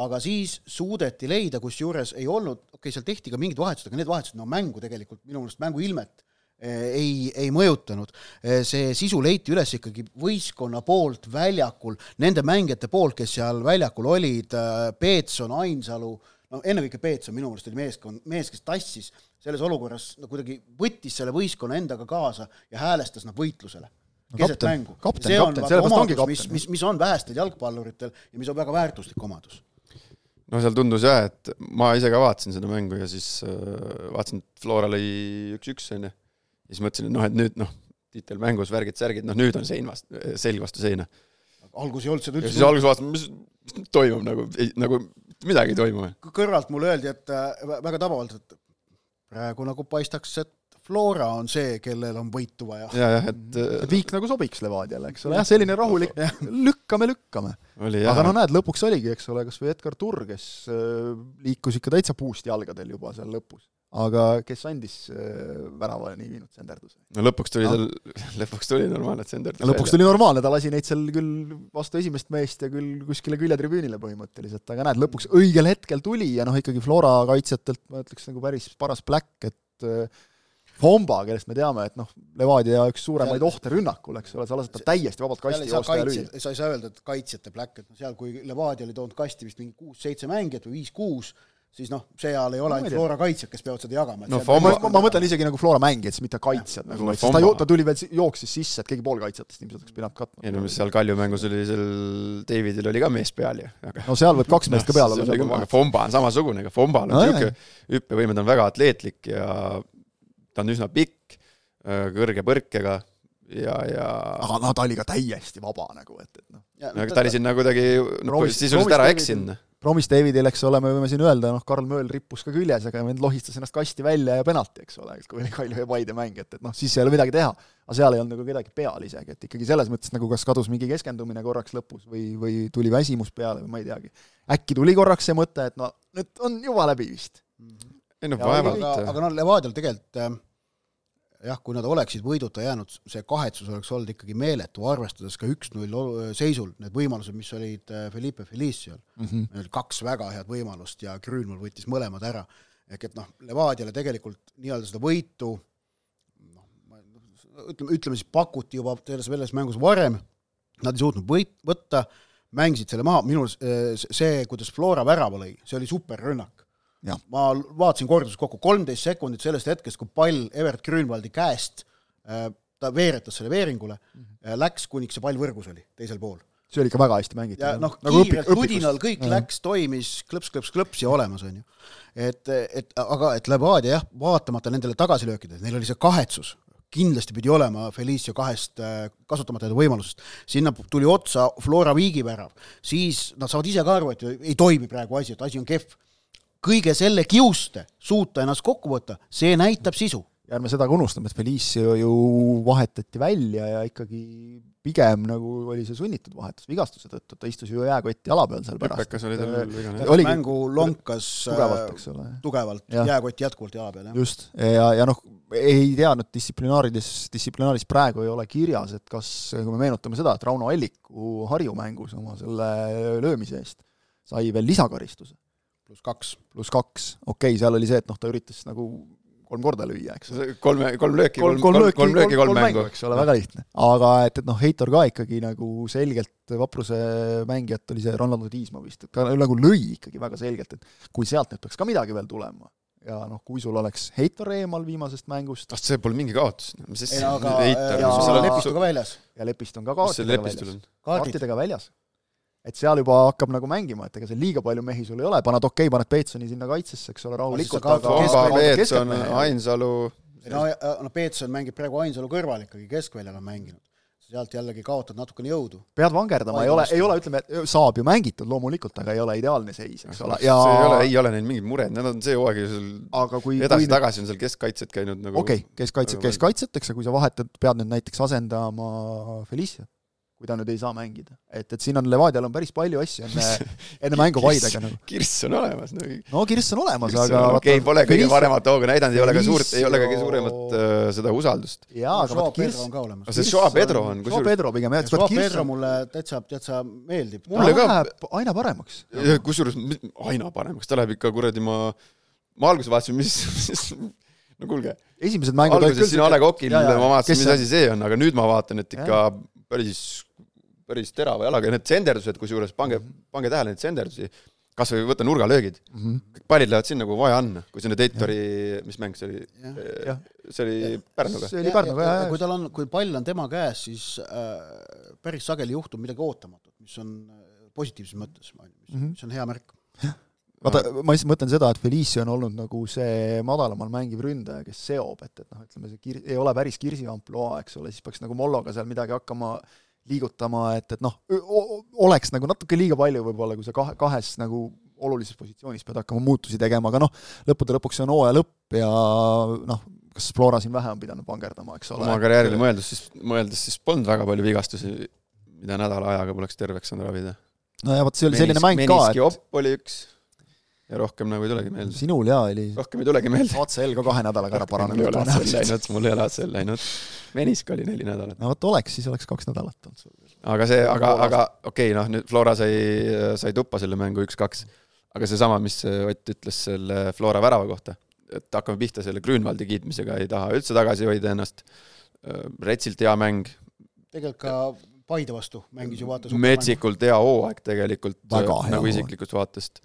aga siis suudeti leida, kusjuures ei olnud, okei okay,, seal tehti ka mingid vahetused, aga need vahetused, no mängu tegelikult minu meelest mängu ilmet ei, ei mõjutanud. Eh, see sisu leiti üles ikkagi võistkonna poolt väljakul, nende mängijate poolt, kes seal väljakul olid, eh, Peetson, Ainsalu, no ennekõike Peetson minu meelest oli meeskond, mees, kes tassis selles olukorras no kuidagi võttis selle võistkonna endaga kaasa ja häälestas nad võitlusele no, keset kapten, mängu. see on kapten, omadus, mis, mis, mis on vähestel jalgpalluritel ja mis on väga väärtuslik omadus no seal tundus jah, et ma ise ka vaatasin seda mängu ja siis äh, vaatasin, et Flora lõi üks-üks, on ju ja siis mõtlesin, et noh, et nüüd noh, tiitel mängus, värgid-särgid, noh nüüd on sein vastu, selg vastu seina. alguses ei olnud seda üldse. siis alguses vaatasin, mis, mis toimub nagu, nagu midagi ei toimu. kõrvalt mulle öeldi, et äh, väga tabavalt, et praegu nagu paistaks, et Flora on see, kellel on võitu vaja. ja, jah, et et äh, viik nagu sobiks Levadiale, eks ole, jah, selline rahulik, lükkame, lükkame. aga no näed, lõpuks oligi, eks ole, kas või Edgar Turr, kes äh, liikus ikka täitsa puust jalgadel juba seal lõpus aga kes andis äh, väravani viinud senderduse? no lõpuks tuli tal no., lõpuks tuli normaalne senderdus lõpuks tuli normaalne, ta lasi neid seal küll vastu esimest meest ja küll kuskile küljetribüünile põhimõtteliselt, aga näed, lõpuks õigel hetkel tuli ja noh, ikkagi Flora kaitsjatelt ma ütleks nagu päris paras pläkk, et äh, Fomba, kellest me teame, et noh, Levadia üks suuremaid ohte rünnakul, eks ole, sa lased ta täiesti vabalt kasti joosta ja lüüa. sa ei saa öelda, et kaitsjate pläkk, et seal, kui Levadia oli toonud kasti vist mingi kuus-seitse mängijat või viis-kuus, siis noh, seal ei ole ainult Flora kaitsjad, kes peavad seda jagama. no Fomba, ma, ma mõtlen isegi nagu Flora mängijad, siis mitte kaitsjad nagu no,, sest ta, ta tuli veel, jooksis sisse, et keegi poolkaitsjatest ilmselt oleks pidanud katma. ei no mis seal Kalju mängus oli, seal Davidil oli ka mees peal ju, aga no seal võib kaks meest ka peal olla. aga Fomba on samasugune, aga Fombal on niisugune no, hüppevõime, ta on väga atleetlik ja ta on üsna pikk, kõrge põrkega ja, ja aga no ta oli ka täiesti vaba nagu, et, et noh. aga ta oli sinna kuidagi noh, sisuliselt ära eksinud Promis Davidil, eks ole, me võime siin öelda, noh, Karl Mööl rippus ka küljes, aga vend lohistas ennast kasti välja ja penalti, eks ole, kui oli Kalju ja Paide mäng, et, et noh, siis ei ole midagi teha. aga seal ei olnud nagu kedagi peal isegi, et ikkagi selles mõttes nagu kas kadus mingi keskendumine korraks lõpus või, või tuli väsimus peale või ma ei teagi. äkki tuli korraks see mõte, et no nüüd on juba läbi vist. ei no vaevalt. aga, aga noh, Levadial tegelikult äh, jah, kui nad oleksid võiduta jäänud, see kahetsus oleks olnud ikkagi meeletu, arvestades ka üks-null seisul need võimalused, mis olid äh, Felipe Felicial mm, -hmm. meil oli kaks väga head võimalust ja Grünwald võttis mõlemad ära. ehk et noh, Levadiale tegelikult nii-öelda seda võitu noh, ütleme, ütleme siis pakuti juba selles, selles mängus varem, nad ei suutnud võit, võtta, mängisid selle maha, minu arust äh, see, kuidas Flora värava lõi, see oli superrünnak ma vaatasin kordus kokku kolmteist sekundit sellest hetkest, kui pall Evert Grünwaldi käest, äh, ta veeretas selle veeringule mm, -hmm. läks, kuniks see pall võrgus oli, teisel pool. see oli ikka väga hästi mängitud. ja noh nagu, kiirelt ludinal kõik ja. läks, toimis klõps, klõps, klõps ja olemas, on ju. et, et aga, et Levadia jah, vaatamata nendele tagasilöökidele, neil oli see kahetsus, kindlasti pidi olema Felicio kahest äh, kasutamata jäänud võimalusest. sinna tuli otsa Flora Viigi värav, siis nad saavad ise ka aru, et ei toimi praegu asi, et asi on kehv kõige selle kiuste suuta ennast kokku võtta, see näitab sisu ja ärme seda ka unustame, et Felicio ju vahetati välja ja ikkagi pigem nagu oli see sunnitud vahetus vigastuse tõttu, ta istus ju jääkotti jala peal seal pärast. Pepekas oli tal vigane. mängu lonkas tugevalt, eks ole. tugevalt, jääkott jätkuvalt jala peal, jah. just, ja, ja noh, ei tea nüüd distsiplinaarides, distsiplinaaris praegu ei ole kirjas, et kas, kui me meenutame seda, et Rauno Alliku Harju mängus oma selle löömise eest sai veel lisakaristuse. Pluss kaks. pluss kaks, okei okay,, seal oli see, et noh, ta üritas nagu kolm korda lüüa, eks kolme, kolm lööki, kolm, kolm, kolm, kolm lööki, kolm mängu, eks ole, väga lihtne. aga et, et noh, Heitor ka ikkagi nagu selgelt vapruse mängijat oli see Ronaldo Tiismaa vist, et ta nagu lõi ikkagi väga selgelt, et kui sealt nüüd peaks ka midagi veel tulema, ja noh, kui sul oleks Heitor eemal viimasest mängust ah see pole mingi kaotus, mis sest aga Heitor, ja, ja Lepist on ka väljas. ja Lepist on ka kaartidega väljas. kaartidega väljas et seal juba hakkab nagu mängima, et ega seal liiga palju mehi sul ei ole, paned okei okay,, paned Peetsoni sinna kaitsesse, eks ole, rahulikult, aga Peetson, Ainsalu no, no Peetson mängib praegu Ainsalu kõrval ikkagi, keskväljal on mänginud. sealt jällegi kaotad natukene jõudu. pead vangerdama, ei ole, ei ole, ütleme, saab ju mängitud loomulikult, aga ei ole ideaalne seis, eks ole, ja see ei ole, ei ole neil mingit mured, nad on see hooaeg ju seal edasi-tagasi on seal keskkaitsjad käinud nagu okei okay,, keskkaitsjad keskkaitset, eks, aga kui sa vahetad, pead nüüd näiteks asendama Feliciat kui ta nüüd ei saa mängida. et, et siin on Levadial on päris palju asju enne, enne mängu vaidega nagu. kirss on olemas no.. no kirss on olemas, aga okei okay,, pole kõige paremat hooga näidanud, ei ole ka suurt, ei ole ka kõige suuremat uh, seda usaldust. jaa, aga vaata kirss on ka olemas. see Joa Pedro on kusjuures Joa Pedro pigem jah, et Joa Pedro mulle täitsa, täitsa meeldib. mulle ka. aina paremaks. kusjuures aina paremaks, ta läheb ikka kuradi ma, ma alguses vaatasin, mis, mis no kuulge. esimesed mängud alguses siin A Le Coqil ma vaatasin, mis asi see on, aga nüüd ma vaatan, et ikka päris päris terava jalaga ja need senderdused, kusjuures pange, pange tähele neid senderdusi, kas või võta nurgalöögid mm, -hmm. kõik pallid lähevad sinna, kuhu vaja on, kui see nüüd Heitori, mis mäng see oli? see oli Pärnuga? see oli Pärnuga, jah. kui tal on, kui pall on tema käes, siis äh, päris sageli juhtub midagi ootamatut, mis on äh, positiivses mõttes, mis, mm -hmm. mis on hea märk. vaata, ma lihtsalt mõtlen seda, et Felicio on olnud nagu see madalamal mängiv ründaja, kes seob, et, et noh, ütleme see kir-, ei ole päris Kirsi ampluaa, eks ole, siis peaks nagu Molloga seal midagi hakkama äh, liigutama, et, et noh, oleks nagu natuke liiga palju võib-olla, kui sa kahe, kahes nagu olulises positsioonis pead hakkama muutusi tegema, aga noh, lõppude lõpuks see on hooaja lõpp ja noh, kas Flora siin vähe on pidanud vangerdama, eks ole. oma karjäärile mõeldes siis, mõeldes siis polnud väga palju vigastusi, mida nädala ajaga poleks terveks saanud ravida. no ja vot, see oli selline mäng ka, et meniski opp oli üks ja rohkem nagu ei tulegi meelde. sinul jaa oli rohkem ei tulegi meelde. ACL ka kahe nädalaga ära paranenud. mul ei ole ACL läinud, mul ei ole ACL läinud. menisk oli neli nädalat. no vot oleks, siis oleks kaks nädalat olnud sul. aga see, aga, aga okei okay,, noh nüüd Flora sai, sai tuppa selle mängu üks-kaks. aga seesama, mis Ott ütles selle Flora värava kohta, et hakkame pihta selle Grünwaldi kiitmisega, ei taha üldse tagasi hoida ennast. Retsilt hea mäng. tegelikult ka Paide vastu mängis ju vaata metsikult hea hooaeg tegelikult, nagu isiklikust vaatest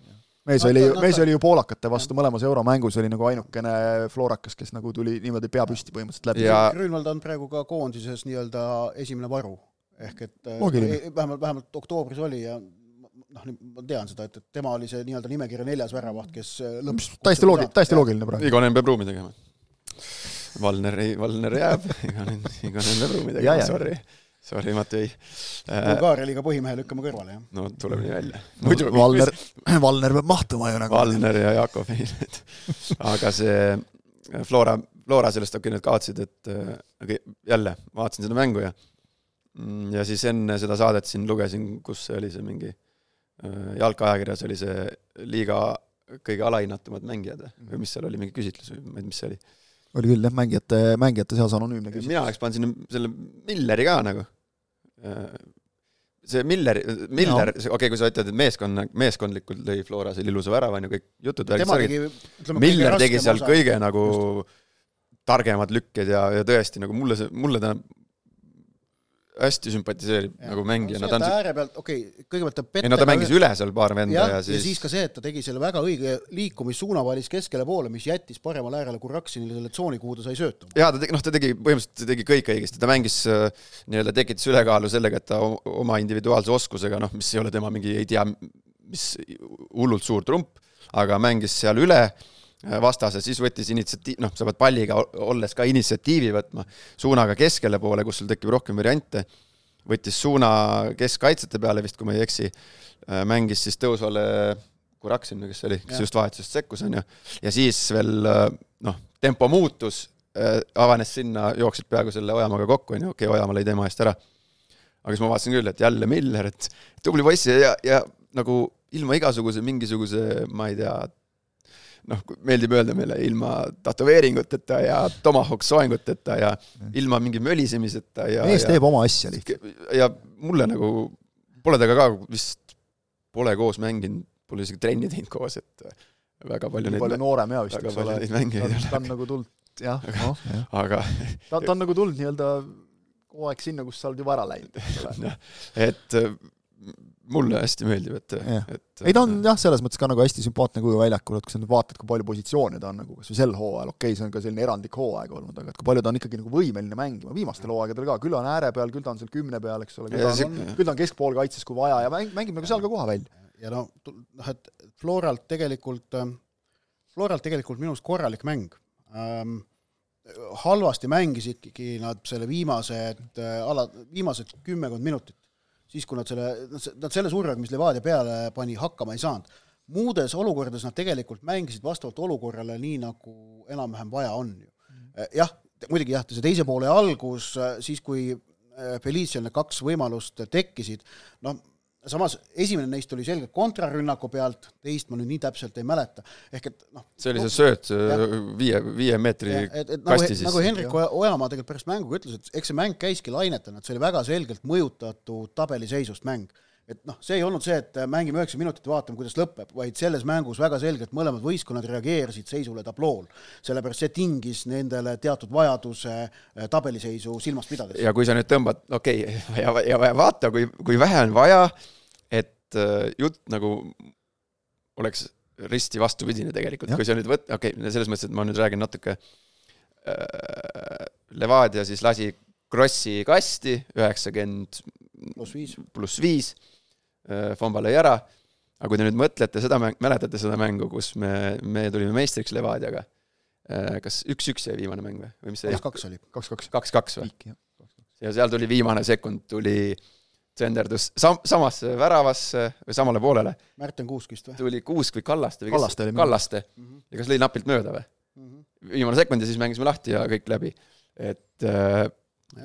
mees oli, mees oli ju poolakate vastu mõlemas euromängus, oli nagu ainukene Florakas, kes nagu tuli niimoodi pea püsti põhimõtteliselt läbi. Ja.... Grünwald on praegu ka koondises nii-öelda esimene varu, ehk et äh, Loogiline. vähemalt, vähemalt oktoobris oli ja noh, ma tean seda, et, et tema oli see nii-öelda nimekirja neljas väravaht, kes äh, lõpuks täiesti loogiline, täiesti loogiline praegu. Igonen peab ruumi tegema. Valner ei, Valner jääb, Igonen, Igonen peab ruumi tegema, sorry Sorry, Matei äh,. Bulgaaria liiga põhimehe lükkame kõrvale, jah? no tuleb nii välja. muidu Valner, Valner peab mahtuma ju nagu. Valner ja Jakov ei aga see äh, Flora, Flora sellest okei, nad kaotasid, et äh, aga jälle, vaatasin seda mängu ja mm, ja siis enne seda saadet siin lugesin, kus see oli see mingi äh, jalkaajakirjas oli see liiga kõige alahinnatumad mängijad või mis seal oli, mingi küsitlus või ma ei tea, mis see oli oli küll jah, mängijate, mängijate seas anonüümne küsimus. mina oleks pannud sinna selle Milleri ka nagu see Miller, Miller no., okei okay,, kui sa ütled, et meeskonna, meeskondlikult lõi Flora selle ilusa värava, on ju, kõik jutud, Miller tegi seal osa. kõige nagu Just. targemad lükked ja, ja tõesti nagu mulle see, mulle ta hästi sümpatiseerib ja. nagu mängija no,. ta on ääre pealt, okei okay,, kõigepealt ta ei no ta mängis üle seal paar venda ja, ja siis ja siis ka see, et ta tegi selle väga õige liikumissuuna, valis keskele poole, mis jättis paremale äärele Kuraksinile selle tsooni, kuhu ta sai sööta. jaa, ta tegi, noh, ta tegi, põhimõtteliselt ta tegi kõik õigesti, ta mängis äh, nii-öelda, tekitas ülekaalu sellega, et ta oma individuaalse oskusega, noh, mis ei ole tema mingi ei tea, mis hullult suur trump, aga mängis seal üle vastase, siis võttis initsiatiiv, noh, sa pead palliga olles ka initsiatiivi võtma, suunaga keskele poole, kus sul tekib rohkem variante, võttis suuna keskkaitsjate peale vist, kui ma ei eksi, äh, mängis siis tõusvale Kuraksin, kes see oli, kes ja. just vahetusest sekkus, on ju, ja siis veel äh, noh, tempo muutus, äh, avanes sinna, jooksid peaaegu selle Ojamaaga kokku, on ju, okei okay,, Ojamaa lõi tema eest ära. aga siis ma vaatasin küll, et jälle Miller, et tubli poiss ja, ja nagu ilma igasuguse mingisuguse, ma ei tea, noh, meeldib öelda meile ilma tätoveeringuteta ja tomahawk soenguteta ja ilma mingi mölisemiseta ja mees teeb oma asja lihtsalt. ja mulle nagu, pole temaga ka vist, pole koos mänginud, pole isegi trenni teinud koos, et väga palju nii palju noorem ja vist, eks ole. ta, on nagu tulnud jah, noh, aga ta, ta on nagu tulnud nii-öelda kogu aeg sinna, kus sa oled juba ära läinud, eks ole. et mulle hästi meeldib, et, et ei ta on jah, selles mõttes ka nagu hästi sümpaatne kuju väljakul, et kui sa nüüd vaatad, kui palju positsioone ta on nagu kas või sel hooajal, okei okay,, see on ka selline erandlik hooaeg olnud, aga et kui palju ta on ikkagi nagu võimeline mängima, viimastel hooaegadel ka, küll on ääre peal, küll ta on seal kümne peal, eks ole, küll ta on, küll ta on keskpoolkaitses, kui vaja, ja mäng, mängib nagu seal ka koha välja. ja no noh, et Floralt tegelikult, ähm, Floralt tegelikult minu arust korralik mäng. Ähm, halvasti mängisidki nad selle viimased äh, ala, viimased kümmekond minutit siis kui nad selle, nad selle survega, mis Levadia peale pani, hakkama ei saanud. muudes olukordades nad tegelikult mängisid vastavalt olukorrale nii, nagu enam-vähem vaja on ju. Mm. jah, muidugi jah, see teise poole algus, siis kui äh, Feliciale kaks võimalust tekkisid, noh, samas esimene neist oli selgelt kontrarünnaku pealt, teist ma nüüd nii täpselt ei mäleta, ehk et noh. see oli see sööt viie, viie meetri ja, et, et, kasti nagu, sisse. nagu Henrik Ojamaa tegelikult pärast mängu ütles, et eks see mäng käiski lainetena, et see oli väga selgelt mõjutatud tabeliseisust mäng et noh, see ei olnud see, et mängime üheksa minutit ja vaatame, kuidas lõpeb, vaid selles mängus väga selgelt mõlemad võistkonnad reageerisid seisule tablool. sellepärast see tingis nendele teatud vajaduse eh, tabeliseisu silmas pidades. ja kui sa nüüd tõmbad, okei okay,, ja, ja vaata, kui, kui vähe on vaja, et äh, jutt nagu oleks risti vastupidine tegelikult, kui sa nüüd võt-, okei okay,, selles mõttes, et ma nüüd räägin natuke äh,, Levadia siis lasi Krossi kasti, üheksakümmend pluss viis, pluss äh, Fomba lõi ära, aga kui te nüüd mõtlete seda mäletate seda mängu, kus me, me tulime meistriks Levadiaga, äh, kas üks-üks jäi viimane mäng või, või mis see kaks-kaks oli. kaks-kaks. kaks-kaks või? ja seal tuli viimane sekund, tuli tsenderdus sam-, samasse väravasse või samale poolele. Märten Kuuskvist või? tuli Kuusk või Kallaste või kes? Kallaste oli. Kallaste mm. -hmm. ja kas lõi napilt mööda või mm? -hmm. viimane sekund ja siis mängisime lahti ja kõik läbi. et äh,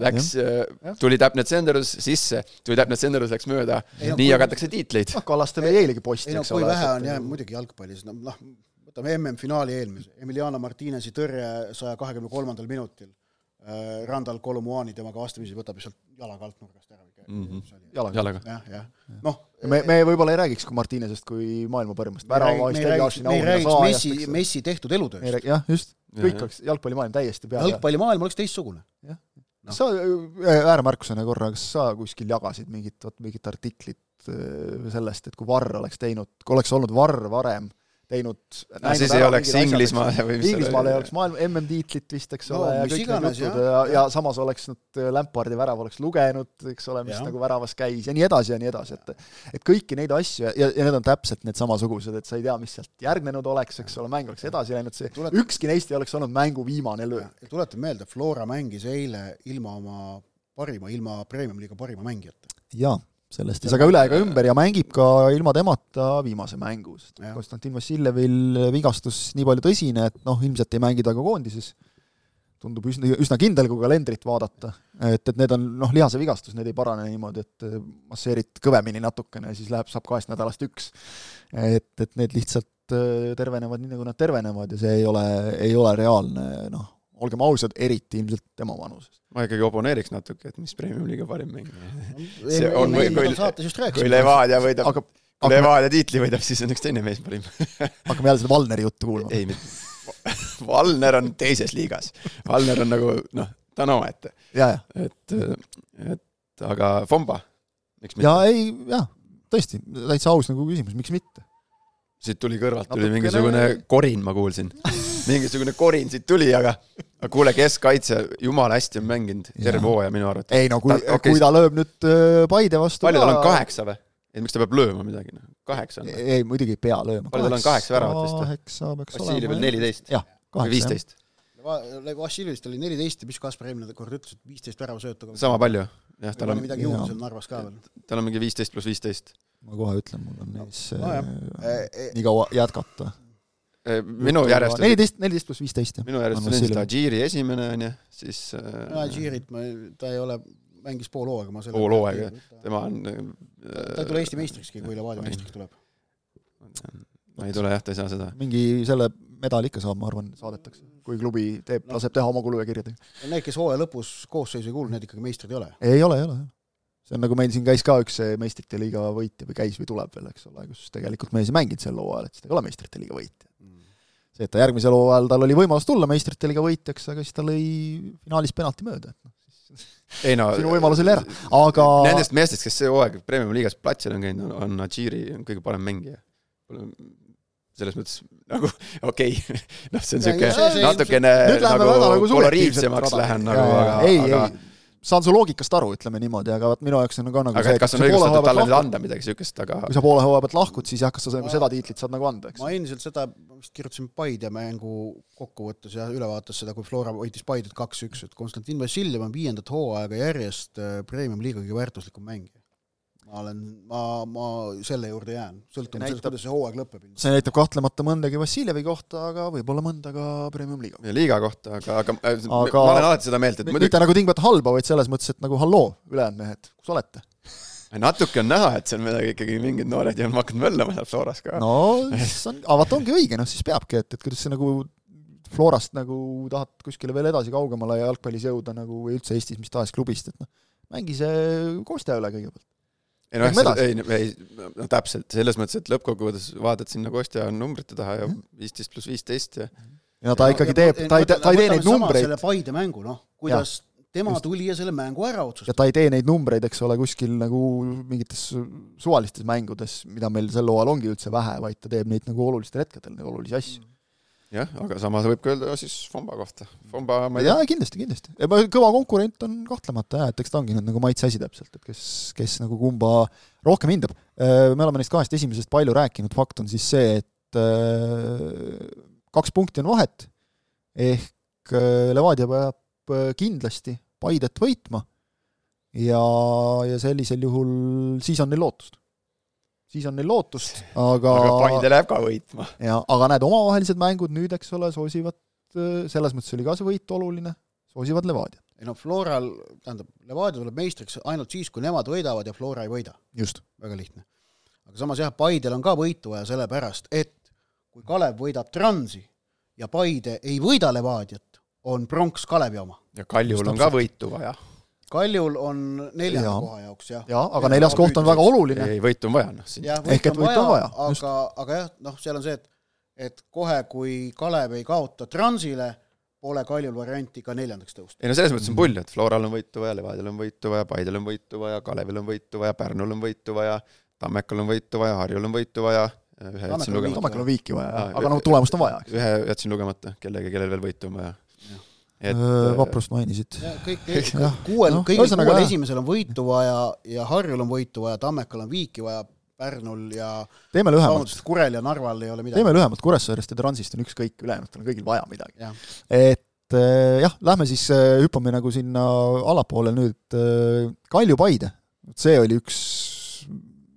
läks, äh, tuli täpne tsenderdus sisse, tuli täpne tsenderdus, läks mööda, no, nii jagatakse tiitleid. noh, Kallaste lõi eilegi posti, eks ole. kui vähe on jah, muidugi jalgpallis, no noh, võtame MM-finaali eelmise, Emiliano Martinezi tõrje saja kahekümne kolmandal minutil Äh, Randal Kolumuani temaga vastamisi võtab lihtsalt jalaga alt nurgast ära mm. -hmm. jalaga, jalaga.. jah, jah. noh. me, me võib-olla ei räägiks kui Martinesest kui maailma parimast. me ei räägiks, me ei räägiks Messi, Messi tehtud elutööst. jah, just. kõik oleks, jalgpallimaailm täiesti peale. jalgpallimaailm oleks teistsugune. jah no.. sa äh, ääremärkusena korra, kas sa kuskil jagasid mingit, vot mingit artiklit äh, sellest, et kui Varr oleks teinud, kui oleks olnud Varr varem teinud no siis ei oleks Inglismaal või mis Inglismaal ei oleks maailma MM-tiitlit vist, eks ole no,, ja kõik iganes, need jutud ja, ja samas oleks nad äh, Lampardi värav oleks lugenud, eks ole, mis ja. nagu väravas käis ja nii edasi ja nii edasi, et et kõiki neid asju ja, ja need on täpselt need samasugused, et sa ei tea, mis sealt järgnenud oleks, eks ole, mäng oleks edasi läinud, see Tulet... ükski neist ei oleks olnud mängu viimane löök. tuletan meelde, Flora mängis eile ilma oma parima, ilma Premium-liiga parima mängijata. jaa sellest ei saa ka üle ega ümber ja mängib ka ilma temata viimase mängu, sest Konstantin Vassiljevil vigastus nii palju tõsine, et noh, ilmselt ei mängi ta ka koondises. tundub üsna, üsna kindel, kui kalendrit vaadata. et, et need on noh, lihasevigastus, need ei parane niimoodi, et masseerid kõvemini natukene ja siis läheb, saab kahest nädalast üks. et, et need lihtsalt äh, tervenevad nii, nagu nad tervenevad ja see ei ole, ei ole reaalne noh, olgem ausad, eriti ilmselt tema vanuses ma ikkagi oponeeriks natuke, et mis Premium-liiga parim mäng. see on, kui, kui, kui Levadia võidab aga, kui Levadia tiitli võidab, siis on üks teine mees parim hakkame jälle seda Valneri juttu kuulma. ei, Valner on teises liigas. Valner on nagu noh, ta on omaette. et, et aga Fomba, miks mitte? jaa, ei, jaa, tõesti, täitsa aus nagu küsimus, miks mitte? siit tuli kõrvalt, tuli mingisugune korin, ma kuulsin mingisugune korin siit tuli, aga aga kuule, keskkaitse jumala hästi on mänginud terve hooaja minu arvates. ei no kui, okay. kui ta lööb nüüd äh, Paide vastu palju tal on, kaheksa või? et miks ta peab lööma midagi, noh, kaheksa on või? ei, muidugi ei pea lööma. palju tal on, kaheksa väravat vist või? kaheksa peaks olema. Vassiljev neliteist. jah, kaheksa. viisteist. Vassiljevist oli neliteist ja mis Kaspar eelmine kord ütles, et viisteist väravasöötu. sama palju, jah, tal on midagi juurde seal Narvas ka veel. tal on mingi viisteist pluss viisteist. ma kohe ütlen, mul on neis no, äh, nii kaua jätkata minu järjest neliteist, neliteist pluss viisteist, jah. minu järjest on endiselt Adžiiri esimene, on ju, siis Adžiirit ma, ta ei ole, mängis pool hooaega, ma selle pool hooaega, tema on ta ei tule Eesti meistrikski, kui Levadia meistriks tuleb. ma ei tule jah, ta ei saa seda. mingi selle medali ikka saab, ma arvan, saadetakse, kui klubi teeb no., laseb teha oma kulu ja kirjadega. Need, kes hooaja lõpus koosseisu ei kuulu, need ikkagi meistrid ei ole? ei ole, ei ole, jah see on nagu meil siin käis ka üks meistrite liiga võitja või käis või tuleb veel, eks ole, kus tegelikult mees ei mänginud sel hooajal, et siis ta ei ole meistrite liiga võitja. See, et ta järgmisel hooajal, tal oli võimalus tulla meistrite liiga võitjaks, aga siis ta lõi finaalis penalti mööda, et noh, ei no sinu võimalus oli ära, aga Nendest meestest, kes see hooaeg Premiumi liigas platsil on käinud, on Adžiri kõige parem mängija. selles mõttes nagu okei okay. noh, see on niisugune natukene nagu, nagu koloriitsemaks lähen nagu, aga, aga ei saan su loogikast aru, ütleme niimoodi, aga vot minu jaoks on ka nagu aga see, kas on õigustatud talle nüüd anda midagi niisugust, aga kui sa poole hooaja pealt lahkud, siis jah, kas sa nagu seda tiitlit saad nagu anda, eks? ma endiselt seda, vist kirjutasin Paide mängu kokkuvõttes ja ülevaates seda, kui Flora võitis Paidet kaks-üks, et Konstantin Vassiljev on viiendat hooaega järjest äh, Premium-liiga kõige väärtuslikum mängija ma olen, ma, ma selle juurde jään, sõltumata sellest, kuidas see hooaeg lõpeb. see näitab kahtlemata mõndagi Vassiljevi kohta, aga võib-olla mõnda ka Premium-liiga. liiga kohta, aga, aga, aga ma olen alati seda meelt, et muidugi mitte nagu tingimata halba, vaid selles mõttes, et nagu halloo, ülejäänud mehed, kus olete? natuke on näha, et seal midagi ikkagi mingid noored ja on hakanud möllama seal Floras ka. no see on, aga vaata, ongi õige, noh siis peabki, et, et kuidas sa nagu Florast nagu tahad kuskile veel edasi kaugemale jalgpallis jõuda nagu või üldse Eestis mis tahes klubist, et noh, mängi see Kostja üle kõigepealt ei noh, ei, ei, no täpselt, selles mõttes, et lõppkokkuvõttes vaatad sinna Kostja numbrite taha ja mhm. viisteist pluss viisteist ja ja ta ikkagi teeb, ta ei, ta ei tee neid numbreid. selle Paide mängu, noh, kuidas ja. tema Just. tuli ja selle mängu ära otsustas. ja ta ei tee neid numbreid, eks ole, kuskil nagu mingites suvalistes mängudes, mida meil sel hooajal ongi üldse vähe, vaid ta teeb neid nagu olulistel hetkedel, neid olulisi asju mm jah, aga samas võib ka öelda siis Fomba kohta. Fomba, ma ei tea. kindlasti, kindlasti. kõva konkurent on kahtlemata jah, et eks ta ongi nüüd nagu maitse asi täpselt, et kes, kes nagu kumba rohkem hindab. Äh, me oleme neist kahest esimesest palju rääkinud, fakt on siis see, et äh, kaks punkti on vahet, ehk äh, Levadia peab kindlasti Paidet võitma ja, ja sellisel juhul siis on neil lootust siis on neil lootust, aga aga Paide läheb ka võitma. jaa, aga näed, omavahelised mängud nüüd, eks ole, soosivad, selles mõttes oli ka see võit oluline, soosivad Levadia. ei no Floral, tähendab, Levadia tuleb meistriks ainult siis, kui nemad võidavad ja Flora ei võida. väga lihtne. aga samas jah, Paidel on ka võitu vaja sellepärast, et kui Kalev võidab Transi ja Paide ei võida Levadiat, on pronks Kalevi oma. ja Kaljul on ka võitu vaja Kaljul on neljanda koha jaoks, jah. jaa, aga ja neljas koht on väga oluline. ei, võitu on vaja, noh. ehk et võitu on vaja. aga, aga jah, noh, seal on see, et et kohe, kui Kalev ei kaota Transile, pole Kaljul varianti ka neljandaks tõusta. ei no selles mõttes on pull, et Floral on võitu vaja, Levadial on võitu vaja, Paidel on võitu vaja, Kalevil on võitu vaja, Pärnul on võitu vaja, Tammekal on võitu vaja, Harjul on võitu vaja, ühe jätsin lugemata. Tammekal on viiki vaja, aga noh, tulemust on vaja. ühe jätsin lugemata, kellegi, kellel veel võitu on vaja et äh, vaprust mainisid. kõik, kuuel no,, kõigil kuuel jah. esimesel on võitu vaja ja Harjul on võitu vaja, Tammekal on viiki vaja, Pärnul ja teeme lühemalt. Kurel ja Narval ei ole midagi. teeme lühemalt, Kuressaarest ja Transist on ükskõik, ülejäänutel on kõigil vaja midagi. et äh, jah, lähme siis, äh, hüppame nagu sinna allapoole nüüd Kalju-Paide, see oli üks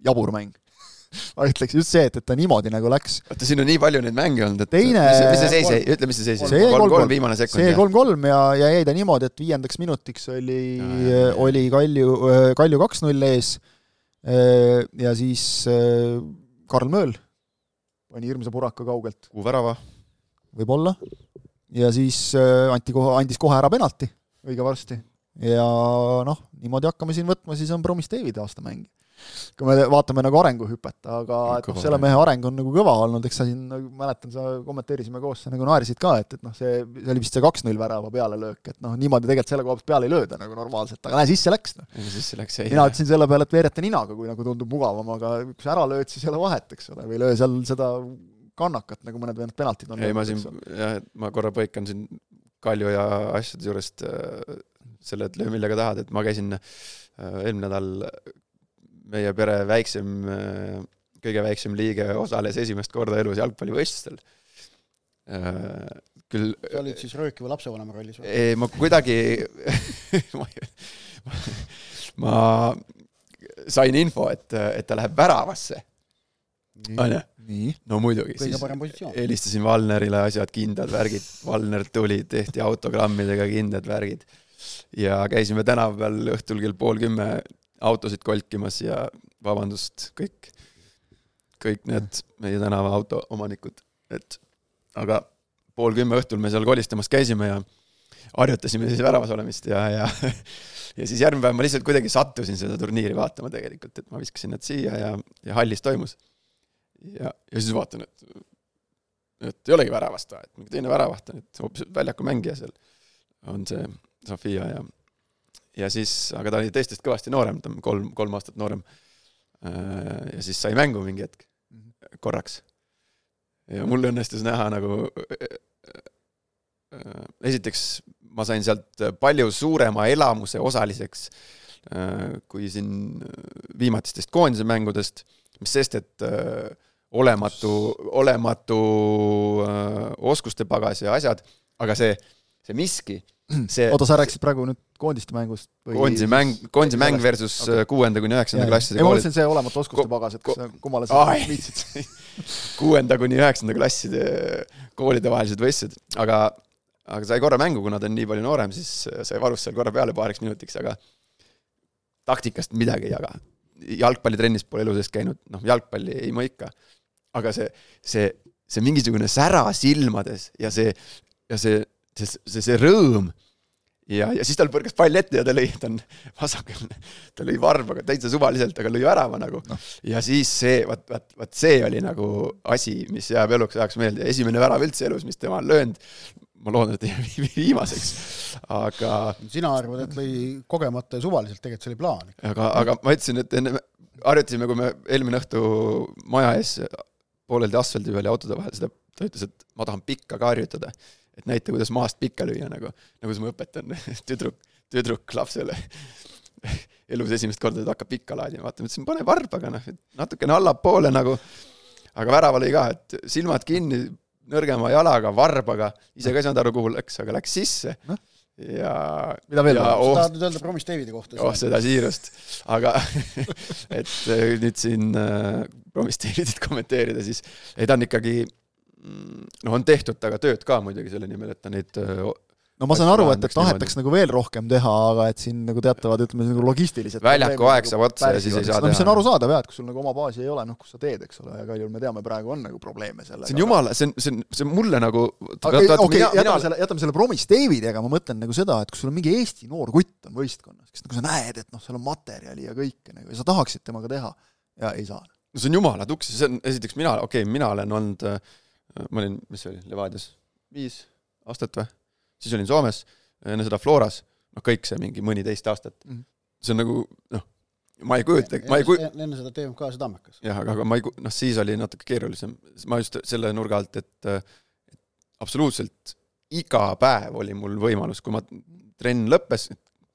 jabur mäng ma ütleks just see, et, et ta niimoodi nagu läks. oota, siin on nii palju neid mänge olnud, et teine mis, mis see seis jäi, ütle, mis see seis jäi? kolm-kolm viimane sekund. see jäi kolm-kolm ja, ja jäi ta niimoodi, et viiendaks minutiks oli, oli Kalju, Kalju kaks-null ees ja siis Karl Mööl pani hirmsa puraka kaugelt. kuhu värava? võib-olla. ja siis anti kohe, andis kohe ära penalti õige varsti. ja noh, niimoodi hakkame siin võtma, siis on Promis David aasta mäng kui me vaatame nagu arenguhüpet, aga et noh, selle mehe areng on nagu kõva olnud, eks sa siin, nagu mäletan, sa kommenteerisime koos, sa nagu naersid ka, et, et noh, see, see oli vist see kaks-null värava pealelöök, et noh, niimoodi tegelikult selle koha pealt peale ei lööda nagu normaalselt, aga näe, sisse läks noh. sisse läks, ei. mina ütlesin selle peale, et veereta ninaga, kui nagu tundub mugavam, aga kui sa ära lööd, siis ei ole vahet, eks ole, või löö seal seda kannakat, nagu mõned vennad penaltid on. ei, ma siin, jah, et ma korra põikan siin Kalju ja asjade juurest äh, selle, et löö millega tahad, et ma käisin äh, eelmine nädal meie pere väiksem, kõige väiksem liige osales esimest korda elus jalgpallivõistlustel. küll sa olid siis röökiva lapsevanema rollis või? ei, ma kuidagi ma, ma sain info, et, et ta läheb väravasse. onju. no muidugi. kõige parem positsioon. helistasin Valnerile, asjad kindlad, värgid. Valner tuli, tehti autogrammidega kindlad värgid. ja käisime tänava peal õhtul kell pool kümme autosid kolkimas ja vabandust, kõik, kõik need meie tänava autoomanikud, et aga pool kümme õhtul me seal kolistamas käisime ja harjutasime siis väravas olemist ja, ja ja siis järgmine päev ma lihtsalt kuidagi sattusin seda turniiri vaatama tegelikult, et ma viskasin nad siia ja, ja hallis toimus. ja, ja siis vaatan, et, et ei olegi väravast vaja, et mingi teine väravaht on, et hoopis väljaku mängija seal on see Sofia ja ja siis, aga ta oli teistest kõvasti noorem, ta on kolm, kolm aastat noorem. ja siis sai mängu mingi hetk, korraks. ja mul õnnestus näha nagu esiteks ma sain sealt palju suurema elamuse osaliseks äh, kui siin viimatistest koondise mängudest, mis sest, et äh, olematu, olematu äh, oskuste pagas ja asjad, aga see, see miski, see oota, sa rääkisid praegu nüüd koondiste mängust või koondise mäng, koondise mäng versus kuuenda kuni üheksanda klasside ei, ma mõtlesin see olematu oskuste pagas, et kas, kummale sa viitsid. Kuuenda kuni üheksanda klasside koolide vahelised võistlused, aga aga sai korra mängu, kuna ta on nii palju noorem, siis sai varus seal korra peale paariks minutiks, aga taktikast midagi ei jaga. jalgpallitrennis pole elu sees käinud, noh, jalgpalli ei mõika. aga see, see, see mingisugune sära silmades ja see, ja see, see, see, see rõõm ja, ja siis tal põrkas pall ette ja ta lõi, ta on vasakul, ta lõi varbaga täitsa suvaliselt, aga lõi värava nagu no.. ja siis see, vaat, vaat, vaat see oli nagu asi, mis jääb eluks ajaks meelde, esimene värav üldse elus, mis tema on löönud ma loodan, et ei viimaseks, aga. sina arvad, et lõi kogemata ja suvaliselt, tegelikult see oli plaan. aga, aga ma ütlesin, et enne harjutasime, kui me eelmine õhtu maja ees pooleldi asfaldi peal ja autode vahel seda, ta ütles, et ma tahan pikka ka harjutada. Et näita, kuidas maast pikka lüüa nagu, nagu ma õpetan tüdruk, tüdruk lapsele elus esimest korda ta hakkab pikka laadima, vaata, ma ütlesin, pane varbaga noh, natukene allapoole nagu, aga värav oli ka, et silmad kinni nõrgema jalaga, varbaga, ise ka ei saanud aru, kuhu läks, aga läks sisse. No. ja mida veel sa tahad? nüüd öelda Promise Davidi kohta? oh seda siirust, aga et äh, nüüd siin äh, Promise Davidit kommenteerida, siis ei ta on ikkagi noh, on tehtud temaga tööd ka muidugi selle nimel, et ta neid äh, no ma saan aru, et, et tahetaks nagu veel rohkem teha, aga et siin nagu teatavad, ütleme nagu logistilised väljaku aeg saab otsa ja siis ei saa teha. no mis on arusaadav jah, et kui sul nagu oma baasi ei ole, noh, kus sa teed, eks ole, ja Kaljul me teame, praegu on nagu probleeme sellega. see on jumala, see on, see on, see on mulle nagu okei, jätame selle, jätame selle Promise Davidiga, ma mõtlen nagu seda, et kui sul on mingi Eesti noor kutt on võistkonnas, kes nagu sa näed, et noh, seal on materjali ja kõike nagu ja sa tahaksid temaga teha ja ei saa. no see on jumala tuks, see on esiteks mina, okei okay,, mina olen olnud, ma olin, mis see oli, Levadias, viis aastat või? siis olin Soomes enne seda Floras, noh, kõik see mingi mõniteist aastat mm. -hmm. see on nagu noh, ma ei kujuta, ma ei kujuta enne seda TMK-s Tammekas. jah, aga, aga ma ei, noh, siis oli natuke keerulisem, ma just selle nurga alt, et et absoluutselt iga päev oli mul võimalus, kui ma, trenn lõppes,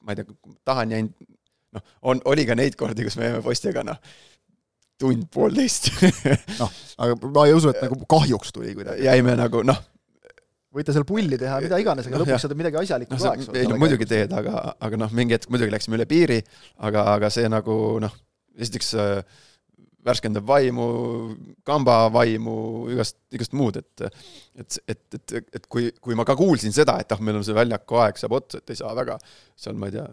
ma ei tea, tahan jäin, noh, on, oli ka neid kordi, kus me jäime poistega, noh, tund-poolteist noh, aga ma ei usu, et nagu kahjuks tuli kuidagi. jäime nagu noh, võite seal pulli teha, mida iganes, aga lõpuks sa teed midagi asjalikku no, ka, eks ole. ei no muidugi teed, aga, aga noh, mingi hetk muidugi läksime üle piiri, aga, aga see nagu noh, esiteks äh, värskendab vaimu, kamba vaimu, igast, igast muud, et et, et, et, et kui, kui ma ka kuulsin seda, et ah, meil on see väljaku aeg saab otsa, et ei saa väga seal, ma ei tea,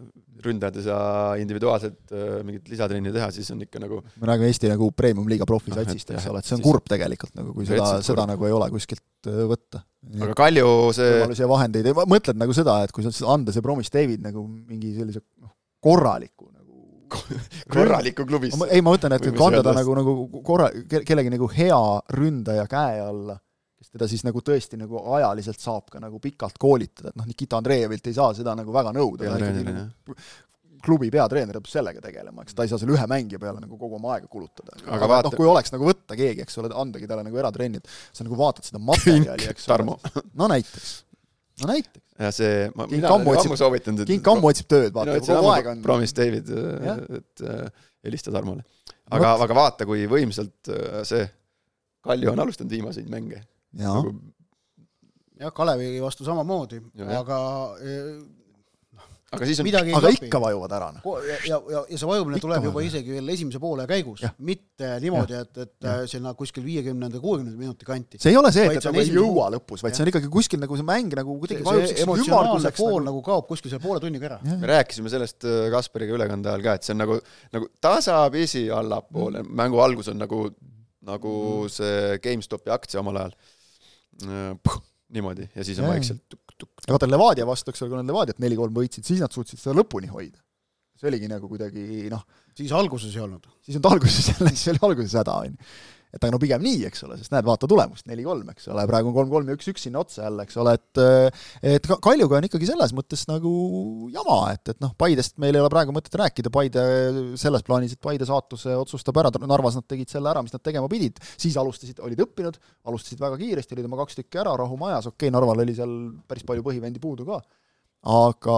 ründajad ei saa individuaalselt äh, mingit lisatrenni teha, siis on ikka nagu me räägime Eesti nagu premium-liiga profisatsist, eks ole, et see on kurb tegelikult nagu, kui seda, seda nagu ei ole kuskilt äh, võtta. aga Kalju see võimalusi ja vahendeid, mõtled nagu seda, et kui sa anda see Promise David nagu mingi sellise noh, korraliku korraliku klubis. ei, ma mõtlen, et kui anda ta nagu, nagu korra-, kellegi nagu hea ründaja käe alla, kes teda siis nagu tõesti nagu ajaliselt saab ka nagu pikalt koolitada, et noh, Nikita Andreevilt ei saa seda nagu väga nõuda, nagu klubi peatreener peab sellega tegelema, eks ta ei saa selle ühe mängija peale nagu kogu oma aega kulutada. aga, aga vaata... noh, kui oleks nagu võtta keegi, eks ole, andagi talle nagu eratrenni, et sa nagu vaatad seda materjali, eks ole, no näiteks no näiteks. Ja see, ma, mina olen ammu soovitanud, et King Kammo otsib tööd, vaata, kogu aeg on Promise David, et äh, helista Tarmole. aga, aga vaata, kui võimsalt äh, see Kalju on alustanud viimaseid mänge. Nagu... jah, Kalevi vastu samamoodi, aga äh, aga siis on, aga ikka vajuvad ära. Noh. ja, ja, ja, ja see vajumine ikka tuleb juba vajuvad. isegi veel esimese poole käigus, mitte niimoodi, et, et ja. sinna kuskil viiekümnenda, kuuekümnenda minuti kanti. see ei ole see, et ta ei jõua lõpus, vaid see on ikkagi kuskil nagu see mäng nagu kuidagi vajub emotsionaalne pool nagu, nagu kaob kuskil selle poole tunniga ära. me rääkisime sellest äh, Kaspariga ülekande ajal ka, et see on nagu, nagu tasapisi allapoole mm., mängu algus on nagu, nagu mm. see GameStopi aktsia omal ajal. Niimoodi ja siis on vaikselt ja vaata Levadia vastu, eks ole, kui nad Levadiat neli-kolm võitsid, siis nad suutsid seda lõpuni hoida. see oligi nagu kuidagi noh, siis alguses ei olnud? siis ei olnud alguses jälle, siis oli alguses häda, on ju et aga no pigem nii, eks ole, sest näed, vaata tulemust, neli-kolm, eks ole, praegu on kolm-kolm ja üks-üks sinna otsa jälle, eks ole, et et Kaljuga on ikkagi selles mõttes nagu jama, et, et noh, Paidest meil ei ole praegu mõtet rääkida, Paide selles plaanis, et Paide saatuse otsustab ära, Narvas nad tegid selle ära, mis nad tegema pidid, siis alustasid, olid õppinud, alustasid väga kiiresti, olid oma kaks tükki ära rahumajas, okei okay,, Narval oli seal päris palju põhivendi puudu ka, aga,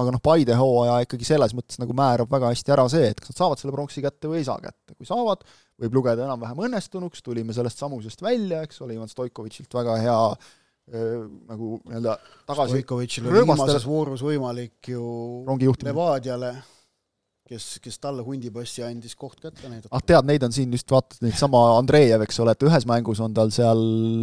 aga noh, Paide hooaja ikkagi selles mõttes nagu määrab väga hästi ära see, et kas nad saavad selle pronksi kätte või ei saa kätte, kui saavad, võib lugeda enam-vähem õnnestunuks, tulime sellest samusest välja, eks ole, Ivan Stoikovitšilt väga hea äh, nagu nii-öelda tagasi Stoikovitšil oli viimases voorus võimalik ju Levadiale kes, kes talle hundipassi andis koht kätte näidata. ah tead, neid on siin just vaata, neid sama Andreejev, eks ole, et ühes mängus on tal seal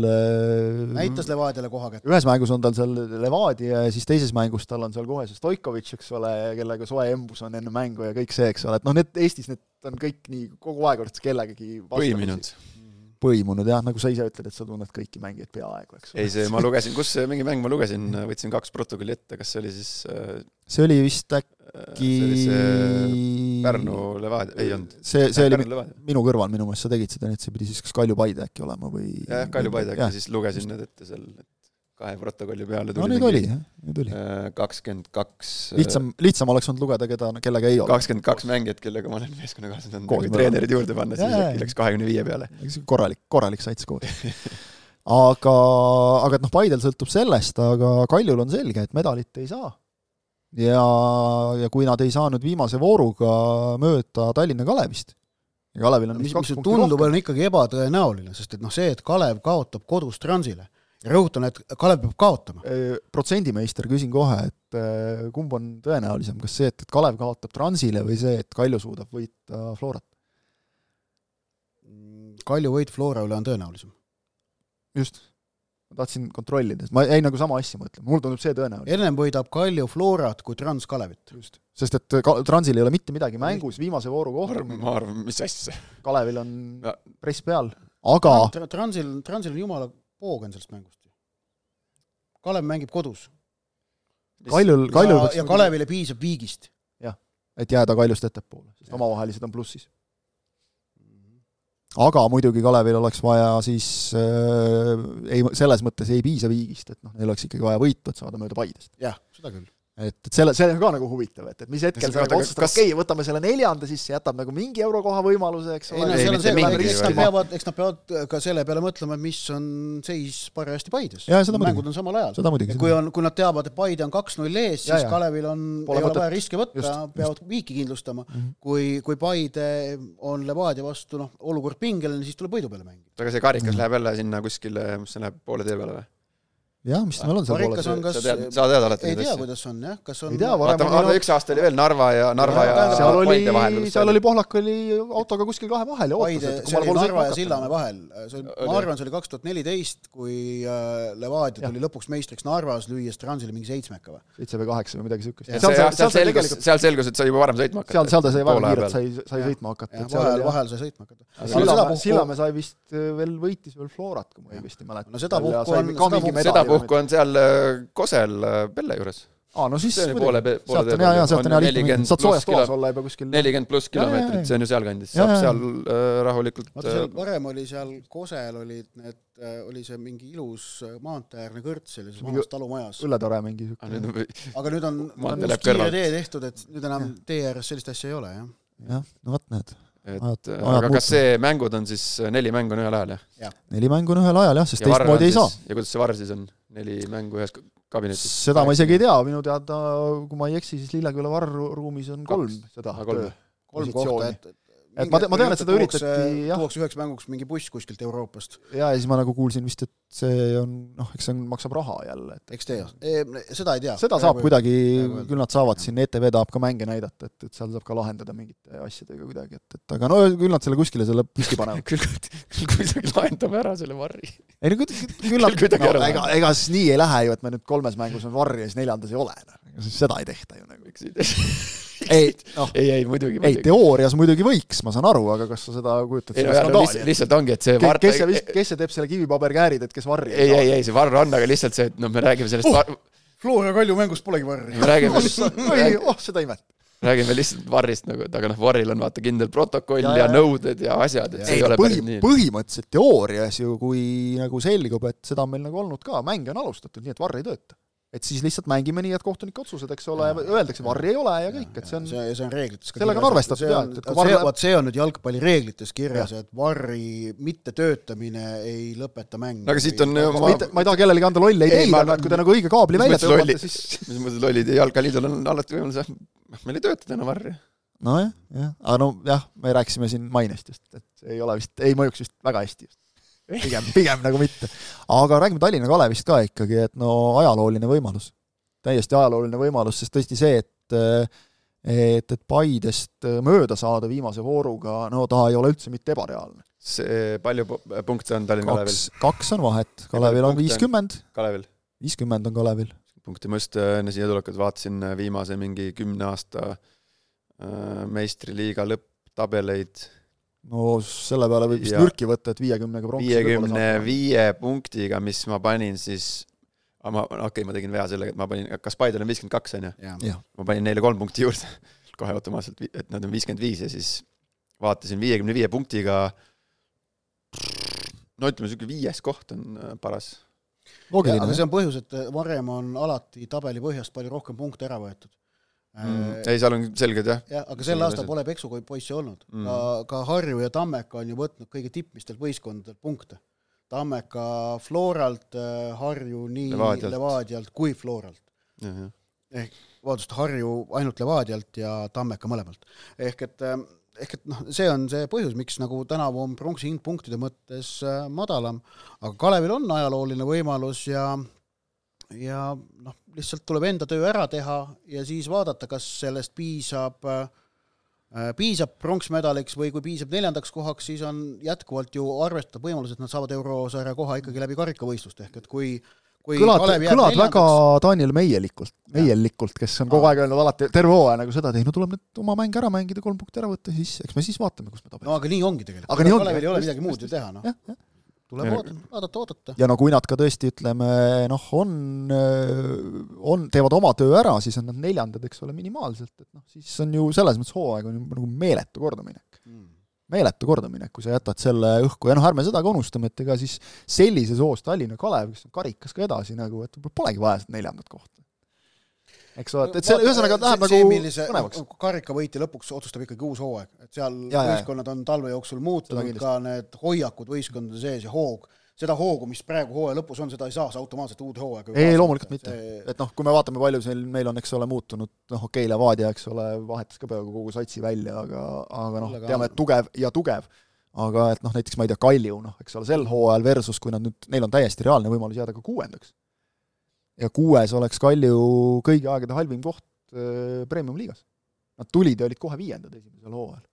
äh, näitas Levadiale koha kätte. ühes mängus on tal seal Levadia ja siis teises mängus tal on seal kohe see Stoikovitš, eks ole, kellega soe embus on enne mängu ja kõik see, eks ole, et noh, need Eestis need on kõik nii, kogu aeg oled sa kellegagi põiminud põimunud jah, nagu sa ise ütled, et sa tunned kõiki mängijaid peaaegu, eks ei, see ma lugesin, kus see mingi mäng ma lugesin, võtsin kaks protokolli ette, kas see oli siis äh, see oli vist äkki see Pärnu Levadia, ei olnud. see, see oli minu kõrval minu meelest, sa tegid seda, nii et see pidi siis kas Kalju Paide äkki olema või jah, Kalju Paide äkki, siis lugesin need ette seal, et kahe protokolli peale tuli no nüüd oli, jah, nüüd oli. Äh, kakskümmend kaks lihtsam, lihtsam oleks olnud lugeda, keda, kellega ei ole. kakskümmend kaks mängijat, kellega ma olen meeskonnakaaslased olnud, kui treenerid juurde panna, siis äkki läks kahekümne viie peale. korralik, korralik sats koos aga, aga et noh, Paidel sõltub sellest, aga Kaljul on selge, et medalit ei saa. ja, ja kui nad ei saanud viimase vooruga mööda Tallinna Kalevist, ja Kalevil on mis, mis tundub, on ikkagi ebatõenäoline, sest et noh, see, et Kalev kaotab kodus Transile rõhutan, et Kalev peab kaotama. protsendimeister, küsin kohe, et kumb on tõenäolisem, kas see, et, et Kalev kaotab Transile või see, et Kalju suudab võita Florat? Kalju võit Flora üle on tõenäolisem. just, ma tahtsin kontrollida, sest ma jäin nagu sama asja mõtlema, mulle tundub see tõenäoline. ennem võidab Kalju Florat kui Trans Kalevit. just, sest et ka-, Transil ei ole mitte midagi mängus, viimase vooru kohtumine ma arvan, mis asja. Kalevil on ja. press peal, aga Transil, Transil on jumala poog on sellest mängust ju. Kalev mängib kodus. Kaljul, Kaljul ja, ja Kalevile piisab viigist. jah, et jääda Kaljust ettepoole, sest omavahelised on plussis. aga muidugi Kalevil oleks vaja siis äh, ei, selles mõttes ei piisa viigist, et noh, neil oleks ikkagi vaja võitu, et saada mööda Paidest. jah, seda küll et, et selle, see on ka nagu huvitav, et, et mis hetkel sa nagu otsustad, okei okay,, võtame selle neljanda, siis see jätab nagu mingi eurokoha võimaluse, eks ole. ei no seal on see, eks nad peavad, eks nad peavad ka selle peale mõtlema, mis on seis parajasti Paides. mängud on samal ajal. kui on, kui nad teavad, et Paide on kaks-null ees, siis ja, Kalevil on, ei ole vaja riske võtta, peavad viiki kindlustama mm. -hmm. kui, kui Paide on Levadia vastu, noh, olukord pingeline, siis tuleb võidu peale mängida. aga see karikas mm -hmm. läheb jälle sinna kuskile, mis see läheb, poole tee peale või? Jah, mis tal on seal poole peal? Kas... sa tead, sa tead alati ei tea, kuidas on jah, kas on ei tea, vaata, vaata üks aasta oli veel Narva ja Narva ja, ja seal oli, seal oli Pohlak oli autoga kuskil kahe vahel ja ootas, et see oli Narva ja Sillamäe vahel, see oli, ma arvan, see oli kaks tuhat neliteist, kui äh, Levadia tuli lõpuks meistriks Narvas, lüües Transile mingi seitsmeka või? seitse või kaheksa või midagi siukest. seal selgus, seal selgus, et sai juba varem sõitma hakata. seal, seal ta sai väga kiirelt, sai, sai sõitma hakata. vahel, vahel sai sõitma hakata. Sillamäe sai vist veel, võitis veel Florat, kui ma õigesti mäletan. no sedapuhku on, sedapuhku on seal Kosel äh, Pelle juures. aa, no siis see on ju poole, poole tee peal. sealt on hea lihtne, saad soojas toas olla juba kuskil. nelikümmend pluss kilomeetrit, see on ju sealkandis, saab seal äh, rahulikult vaata seal äh, varem oli seal Kosel olid need äh,, oli see mingi ilus äh, maanteeäärne kõrts sellises vanas talumajas. õlletore mingi siuke. aga nüüd on, on just kiire tee tehtud, et nüüd enam tee ääres sellist asja ei ole, jah. jah, no vot näed et ajad, aga ajad kas see mängud on siis, neli mängu on ühel ajal, jah ja.? neli mängu on ühel ajal jah, sest teistmoodi ei saa. ja kuidas see var siis on? Neli mängu ühes kabinetis? seda ma isegi ei tea, minu teada, kui ma ei eksi, siis Lilleküla varruumis on kolm Kaks. seda. kolm, kolm kohta, et et ma, ma tean, et seda üritati jah. tuuakse üheks mänguks mingi buss kuskilt Euroopast. ja, ja siis ma nagu kuulsin vist, et see on noh, eks see on, maksab raha jälle, et eks tee, seda ei tea. seda saab kuidagi, küll nad saavad siin, ETV tahab ka mänge näidata, et, et seal saab ka lahendada mingite asjadega kuidagi, et, et aga no küll nad selle kuskile selle püsti panevad küll, küll kuidagi lahendame ära selle varri. ei no küll nad, no, ega, ega siis nii ei lähe ju, et me nüüd kolmes mängus on varri ja siis neljandas ei ole, noh. seda ei tehta ju nagu. miks ei tehta? Ei, noh. ei, ei muidugi, muidugi. ei, teoorias muidugi võiks, ma saan aru, aga kas sa seda kujutad ei, no, no, lihtsalt, lihtsalt ongi, et see var-. kes see vist, kes see teeb selle kivipaberkäärid, et kes varri ei, ei, ei, see varr on, aga lihtsalt see, et noh, me räägime sellest uh, var... Flora Kalju mängus polegi varri. me räägime oi, oh seda imet räägime lihtsalt varrist nagu, et aga noh, varril on vaata kindel protokoll ja, ja, ja nõuded ja asjad, et see ei, ei ole põhi, päris nii. põhimõtteliselt teoorias ju, kui nagu selgub, et seda on meil nagu olnud ka, mänge on alustatud nii, et varr ei tööta et siis lihtsalt mängime nii, et kohtunike otsused, eks ole, öeldakse varri ei ole ja kõik, et see on see, see on reeglites ka sellega on arvestatud jah, et, kui varr vot see on nüüd jalgpallireeglites kirjas, et varri mittetöötamine ei lõpeta mängu. aga siit on ma, ma, ma ei taha kellelegi anda lolle ideid, aga et kui te nagu õige kaabli välja tõmbate, siis mis mõttes lollid, jalkaliidul on alati võimalus jah, meil ei tööta täna varri. nojah, jah, aga no jah, me rääkisime siin mainest just, et ei ole vist, ei mõjuks vist väga hästi just pigem, pigem nagu mitte. aga räägime Tallinna Kalevist ka ikkagi, et no ajalooline võimalus. täiesti ajalooline võimalus, sest tõesti see, et et, et Paidest mööda saada viimase vooruga, no ta ei ole üldse mitte ebareaalne. see, palju punkte on Tallinna Kalevil? kaks on vahet, Kalevil on viiskümmend. Kalevil? viiskümmend on Kalevil. punkti, ma just enne siia tulekut vaatasin viimase mingi kümne aasta meistriliiga lõpptabeleid no selle peale võib vist mürki võtta, et viiekümnega pronksi viiekümne viie punktiga, mis ma panin siis aga ma, okei okay,, ma tegin vea sellega, et ma panin, kas Paidel on viiskümmend kaks, on ju? ma panin neile kolm punkti juurde kohe automaatselt, et nad on viiskümmend viis ja siis vaatasin viiekümne viie punktiga. No ütleme, niisugune viies koht on äh, paras. aga see on põhjus, et varem on alati tabeli põhjast palju rohkem punkte ära võetud mm,. ei, seal on selged jah. jah, aga sel aastal pole peksupoissi olnud mm.. ka, ka Harju ja Tammeka on ju võtnud kõige tippmistelt võistkondadelt punkte. Tammeka Floralt, äh, Harju nii Levadialt, Levadialt kui Floralt. ehk vabandust, Harju ainult Levadialt ja Tammeka mõlemalt. ehk et äh, ehk et noh, see on see põhjus, miks nagu tänavu on pronksi hind punktide mõttes äh, madalam, aga Kalevil on ajalooline võimalus ja ja noh, lihtsalt tuleb enda töö ära teha ja siis vaadata, kas sellest piisab äh, piisab pronksmedaliks või kui piisab neljandaks kohaks, siis on jätkuvalt ju arvestatav võimalus, et nad saavad eurosarja koha ikkagi läbi karikavõistluste, ehk et kui kui kõlad, kõlad väga Daniel Meielikult, Meielikult, kes on kogu aeg öelnud alati terve hooaja nagu seda, et ei no tuleb nüüd oma mäng ära mängida, kolm punkti ära võtta, siis eks me siis vaatame, kus me tabelime. no aga nii ongi tegelikult. aga nii ongi. Kalevil ei ole midagi muud ju teha, noh tuleb oodata, vaadata, oodata. ja no kui nad ka tõesti, ütleme noh, on, on, teevad oma töö ära, siis on nad neljandad, eks ole, minimaalselt, et noh, siis on ju selles mõttes hooaeg on ju nagu meeletu kordaminek mm. meeletu kordaminek, kui sa jätad selle õhku ja noh, ärme seda ka unustame, et ega siis sellises hoos Tallinna Kalev, kes on karikas ka edasi nagu, et polegi vaja seda neljandat kohta eks ole, et see ühesõnaga läheb nagu põnevaks. karikavõitja lõpuks otsustab ikkagi uus hooaeg, et seal ja, võistkonnad on talve jooksul muutunud, ka need hoiakud võistkondade sees ja hoog, seda hoogu, mis praegu hooaja lõpus on, seda ei saa sa automaatselt uude hooaega ei, loomulikult mitte. See.... et noh, kui me vaatame, palju seal meil on, eks ole, muutunud, noh okei okay,, Levadia, eks ole, vahetas ka peaaegu kogu satsi välja, aga, aga noh, teame, et tugev ja tugev, aga et noh, näiteks ma ei tea, Kalju, noh, eks ole, sel hooajal versus kui nad nüüd, neil on täiesti reaalne võimalus jääda ka kuuendaks ja kuues oleks Kalju kõigi aegade halvim koht äh, premium-liigas. Nad tulid ja olid kohe viiendad esimesel hooajal.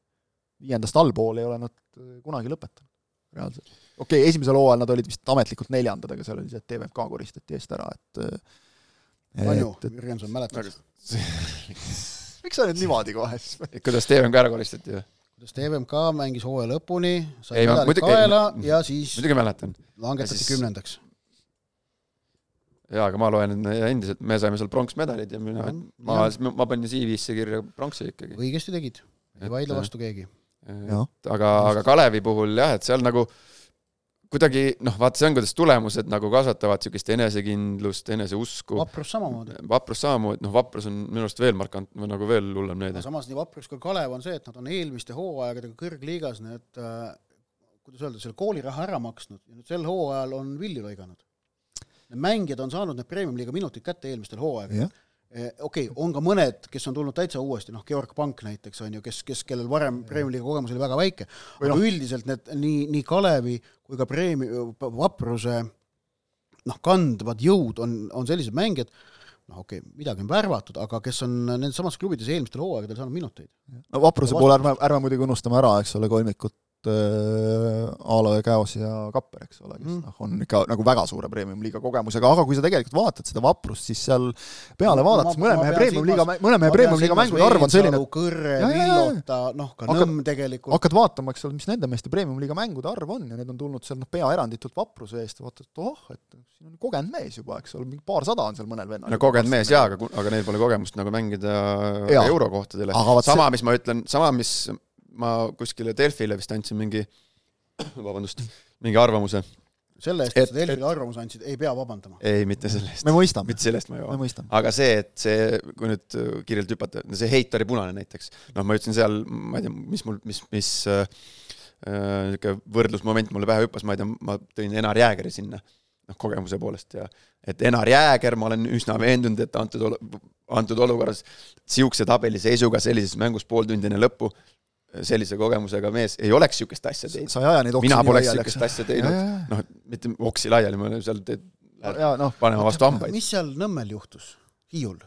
viiendast allpool ei ole nad äh, kunagi lõpetanud, reaalselt. okei okay,, esimesel hooajal nad olid vist ametlikult neljandad, aga seal oli see, et TVMK koristati eest ära, et palju, Jürgenson, mäletad? miks sa nüüd niimoodi kohe siis kuidas TVMK ära koristati või? kuidas TVMK mängis hooaja lõpuni, sai medalid kaela ja siis muidugi mäletan. langetati kümnendaks jaa, aga ma loen endiselt, me saime seal pronksmedalid ja mina, ma, ma panin CV-sse kirja pronksi ikkagi. õigesti tegid, ei vaidle vastu keegi. aga, aga Kalevi puhul jah, et seal nagu kuidagi noh, vaata, see on, kuidas tulemused nagu kasvatavad niisugust enesekindlust, eneseusku. Vaprus samamoodi. Vaprus samamoodi, noh, Vaprus on minu arust veel markant-, või nagu veel hullem näide. samas nii Vaprus kui Kalev on see, et nad on eelmiste hooaegadega kõrgliigas need äh, kuidas öelda, selle kooliraha ära maksnud ja nüüd sel hooajal on vilju lõiganud Need mängijad on saanud need premium-liiga minutid kätte eelmistel hooaegadel. Eh, okei okay,, on ka mõned, kes on tulnud täitsa uuesti, noh, Georg Pank näiteks on ju, kes, kes, kellel varem Premiumi liiga kogemus oli väga väike, aga no. üldiselt need nii, nii Kalevi kui ka Preemi-, Vapruse noh, kandvad jõud on, on sellised mängijad, noh okei okay,, midagi on värvatud, aga kes on nendes samas klubides eelmistel hooaegadel saanud minuteid. no Vapruse puhul ärme, ärme muidugi unustame ära, eks ole, kolmikut äh, Aalo ja Käos ja Kapper, eks ole, kes mm. noh, on ikka nagu väga suure premium-liiga kogemusega, aga kui sa tegelikult vaatad seda vaprust, siis seal peale vaadates mõne mehe premium-liiga, mõne mehe premium-liiga mängude arv on selline Kõrre, Villota, noh ka Nõmm tegelikult. hakkad vaatama, eks ole, mis nende meeste premium-liiga mängude arv on ja need on tulnud seal noh, peaeranditult vapruse eest, vaatad, et oh, et siin on kogenud mees juba, eks ole, mingi paarsada on seal mõnel vennal. no kogenud mees jaa, aga, aga neil pole kogemust nagu mängida eurokohtadele. sama, mis ma ütlen, sama, mis ma kuskile Delfile vist andsin mingi, vabandust, mingi arvamuse. selle eest, et sa Delfile arvamuse andsid, ei pea vabandama? ei, mitte selle eest. me mõistame. mitte selle eest ma ei vabanda. aga see, et see, kui nüüd kiirelt hüpata, see heit oli punane näiteks, noh, ma ütlesin seal, ma ei tea, mis mul, mis, mis niisugune äh, võrdlusmoment mulle pähe hüppas, ma ei tea, ma tõin Enar Jäägeri sinna, noh, kogemuse poolest ja et Enar Jääger, ma olen üsna veendunud, et antud olu-, antud olukorras niisuguse tabeli seisuga sellises mängus pool tundi enne lõppu sellise kogemusega mees ei oleks niisugust asja teinud. sa ei aja neid oksi mina poleks niisugust asja teinud, noh, mitte oksi laiali, ma olen seal teed, no, panema vastu hambaid. mis seal Nõmmel juhtus? Hiiul?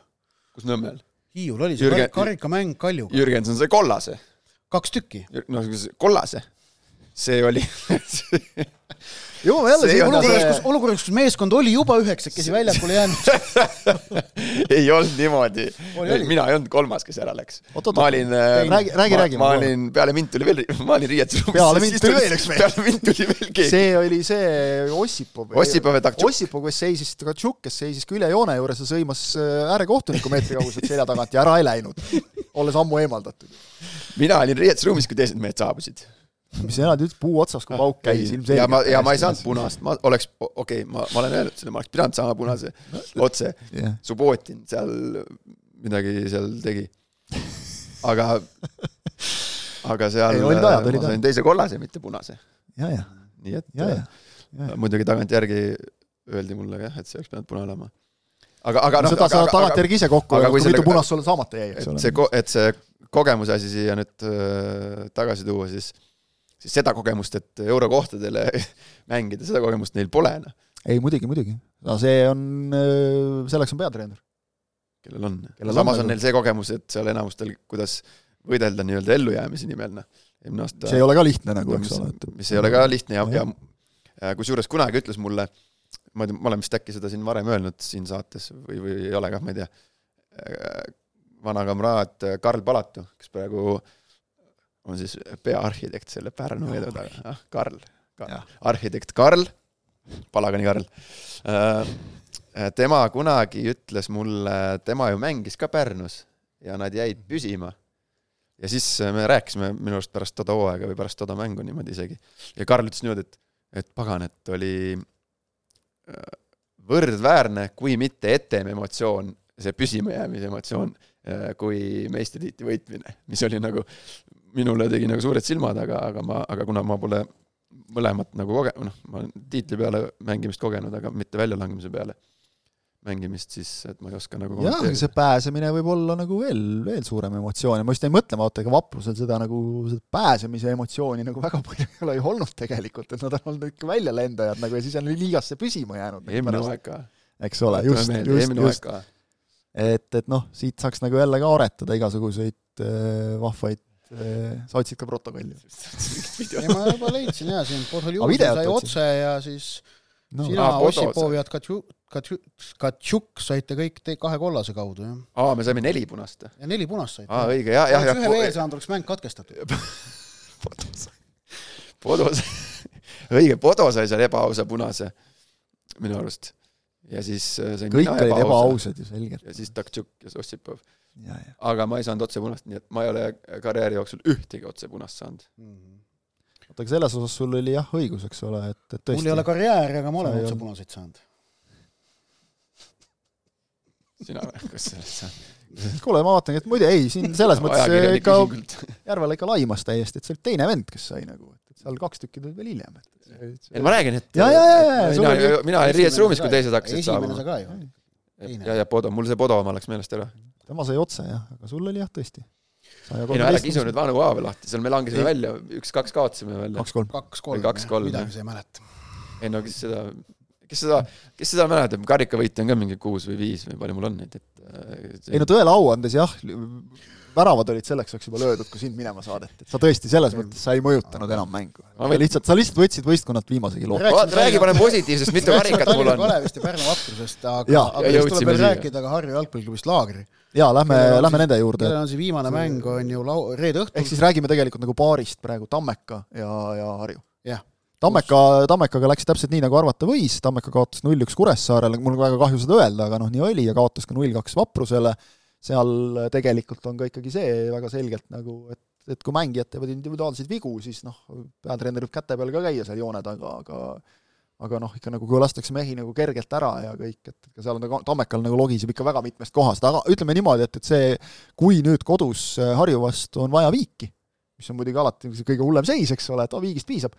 kus Nõmmel? Hiiul oli see Jürgen, karikamäng Kaljuga. Jürgenson sai kollase. kaks tükki? no kollase. see oli jõuame jälle siia olukorras, kus, olukorras, kus meeskond oli juba üheksakesi väljakule jäänud ei olnud niimoodi. mina ei olnud kolmas, kes ära läks. ma olin, räägi, räägi, räägi. ma olin, peale mind tuli veel, ma olin riietusruumis. peale mind tuli veel üks mees. peale mind tuli veel keegi. see oli see Ossipov. Ossipov ja Taktšuk. Ossipov, kes seisis, Taktšuk, kes seisis küljejoone juures ja sõimas äh, äärekohtuniku meetri kauguselt selja tagant ja ära ei läinud, olles ammu eemaldatud. mina olin riietusruumis, kui teised mehed saabusid mis elad nüüd puu otsas, kui pauk käis ilmselgelt. ja ma, ja ma ei saanud punast, ma oleks, okei okay,, ma, ma olen öelnud seda, ma oleks pidanud saama punase otse yeah.. Subbotin seal midagi seal tegi. aga, aga seal ei, ajad, ma sain teise kollase, mitte punase. nii et ja, ja. Ja. muidugi tagantjärgi öeldi mulle jah, et see oleks pidanud punane olema. aga, aga noh seda sa tagantjärgi ise kokku öelnud, kui mitu punast sulle saamata jäi, eks ole. see, et see kogemuse asi siia nüüd äh, tagasi tuua, siis siis seda kogemust, et eurokohtadele mängida, seda kogemust neil pole, noh. ei, muidugi, muidugi. no see on, selleks on peatreener. kellel on. samas on, on neil see kogemus, et seal enamustel, kuidas võidelda nii-öelda ellujäämise nimel, noh. eelmine aasta see ei ole ka lihtne nagu, eks ole, mis ei ole ka lihtne ja, ja, ja kusjuures kunagi ütles mulle, ma ei tea, ma olen vist äkki seda siin varem öelnud siin saates või, või ei ole kah, ma ei tea, äh, vana kamraad Karl Palatu, kes praegu äh, on siis peaarhitekt selle Pärnu edu taga, ah, Karl, Karl., arhitekt Karl, Palagani Karl. Äh, tema kunagi ütles mulle, tema ju mängis ka Pärnus ja nad jäid püsima. ja siis me rääkisime minu arust pärast toda hooaega või pärast toda mängu niimoodi isegi. ja Karl ütles niimoodi, et, et pagan, et oli äh, võrdväärne, kui mitte etem emotsioon, see püsimajäämise emotsioon, äh, kui meistritiitli võitmine, mis oli nagu minule tegi nagu suured silmad, aga, aga ma, aga kuna ma pole mõlemat nagu koge-, noh, ma olen tiitli peale mängimist kogenud, aga mitte väljalangemise peale mängimist, siis et ma ei oska nagu jah, see pääsemine võib olla nagu veel, veel suurem emotsioon ja ma just jäin mõtlema, vaata ega Vaprusel seda nagu, seda pääsemise emotsiooni nagu väga palju ei ole ju olnud tegelikult, et nad on olnud ikka väljalendajad nagu ja siis on liigasse püsima jäänud. eelmine aeg ka. eks ole, just, just, just. et, et noh, siit saaks nagu jälle ka aretada igasuguseid äh, vahvaid sa otsid ka protokolli? ei, ma juba leidsin jaa, siin Podoljuzi sai otse ja siis no. sina, Ossipov ja Tkatšuk, Tkatšuk saite kõik te kahe kollase kaudu, jah. aa, me saime neli punast? ja neli punast saite. aa, õige, jah, jah, jah. ühe veel saanud, oleks mäng katkestatud Podo sai, Podo sai, õige, Podo sai seal ebaausa punase minu arust. ja siis äh, sain kõik olid ebaausad ju, selgelt. ja siis Tkatšuk ja Ossipov aga ma ei saanud otsepunast, nii et ma ei ole karjääri jooksul ühtegi otsepunast saanud mm. -hmm oota, aga selles osas sul oli jah õigus, eks ole, et, et tõesti. mul ei ole karjääri, aga ma olen otsepunaseid saanud. sina või, kas sellest saad? kuule, ma vaatangi, et muide ei, siin selles mõttes ikka Järvela ikka laimas täiesti, et see oli teine vend, kes sai nagu, et seal kaks tükki tulid veel hiljem, et ei ma räägin, et ja, ja, ja, ja, mina, mina olin riietusruumis, kui teised hakkasid saama. esimene sa ka ju ja, ja Podo, mul see Podo oma läks meelest ära. Tema sai otse jah, aga sul oli jah tõesti. ei no ära kisu nüüd vanu haave lahti, seal me langesime ei. välja, üks-kaks kaotasime välja. kaks-kolm. kaks-kolm, kaks-kolm, midagi sa ei mäleta. ei no kes seda, kes seda, kes seda mäletab, karikavõitja on ka mingi kuus või viis või palju mul on neid, et see... ei no tõele au andes jah, väravad olid selleks ajaks juba löödud, kui sind minema saadeti, et sa tõesti selles mõttes, sa ei mõjutanud enam mängu. Või... lihtsalt, sa lihtsalt võtsid võistkonnalt viimasegi loo. räägi parem positiivsest, mitu karikat mul on. Kalevist ja Pärnu vaprusest, aga, aga siis tuleb veel rääkida ka Harju jalgpalliklubist Laagri. Jaa, lähme, lähme nende juurde. kellel on see viimane mäng, on ju lau-, reede õhtul. ehk siis räägime tegelikult nagu paarist praegu, Tammeka ja, ja Harju. jah Tammeka, Tammekaga läks täpselt nii, nagu arvata võis, Tammeka kaotas null-üks Kuressaarele, mul on väga kahju seda öelda, aga noh, nii oli ja kaotas ka null-kaks Vaprusele seal tegelikult on ka ikkagi see väga selgelt nagu, et et kui mängijad teevad individuaalseid vigu, siis noh, peatreener võib käte peal ka käia seal joone taga, aga aga noh, ikka nagu kui lastakse mehi nagu kergelt ära ja kõik, et ka seal on ta Tammekal nagu logiseb ikka väga mitmest kohast, aga ütleme niimoodi, et, et see, kui nüüd kodus Harju vastu on vaja viiki, mis on muidugi alati kõige hullem seis, eks ole, et oh, viigist piisab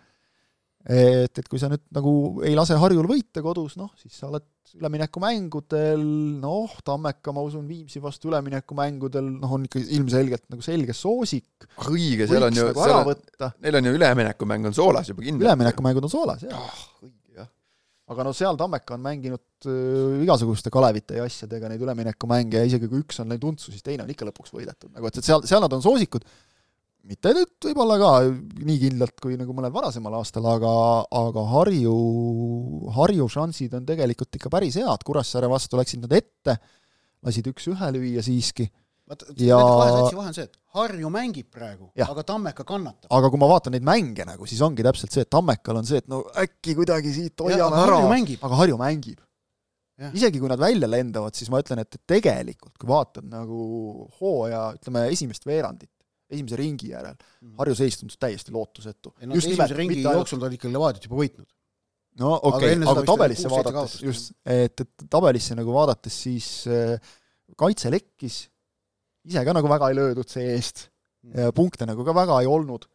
et, et kui sa nüüd nagu ei lase Harjul võita kodus, noh, siis sa oled üleminekumängudel, noh, Tammeka, ma usun, Viimsi vastu üleminekumängudel, noh, on ikka ilmselgelt nagu selge soosik. õige, seal on ju nagu ära võtta. Neil on ju üleminekumäng on soolas juba kindlalt. üleminekumängud on soolas, jah oh,. Aga no seal Tammeka on mänginud äh, igasuguste Kalevite ja asjadega neid üleminekumänge ja isegi kui üks on läinud untsu, siis teine on ikka lõpuks võidetud, nagu et, et seal, seal nad on soosikud. Mitte nüüd võib-olla ka nii kindlalt kui nagu mõnel varasemal aastal, aga, aga Harju, Harju šansid on tegelikult ikka päris head, Kuressaare vastu läksid nad ette, lasid üks-ühe lüüa siiski. Vaata, ja... nende kahe satsi vahe on see, et Harju mängib praegu, aga Tammeka kannatab. aga kui ma vaatan neid mänge nagu, siis ongi täpselt see, et Tammekal on see, et no äkki kuidagi siit hoiame ära, aga Harju mängib. isegi kui nad välja lendavad, siis ma ütlen, et tegelikult kui vaatad nagu hooaja, ütleme, esimest veerandit, esimese ringi järel mm. Harju seis tundus täiesti lootusetu. No, just esimese nimelt, ringi jooksul ta oli ikka Levadiat juba võitnud. no okei okay,, aga tabelisse vaadates, just, et, et tabelisse nagu vaadates, siis äh, kaitse lekkis, ise ka nagu väga ei löödud see-eest mm., punkte nagu ka väga ei olnud,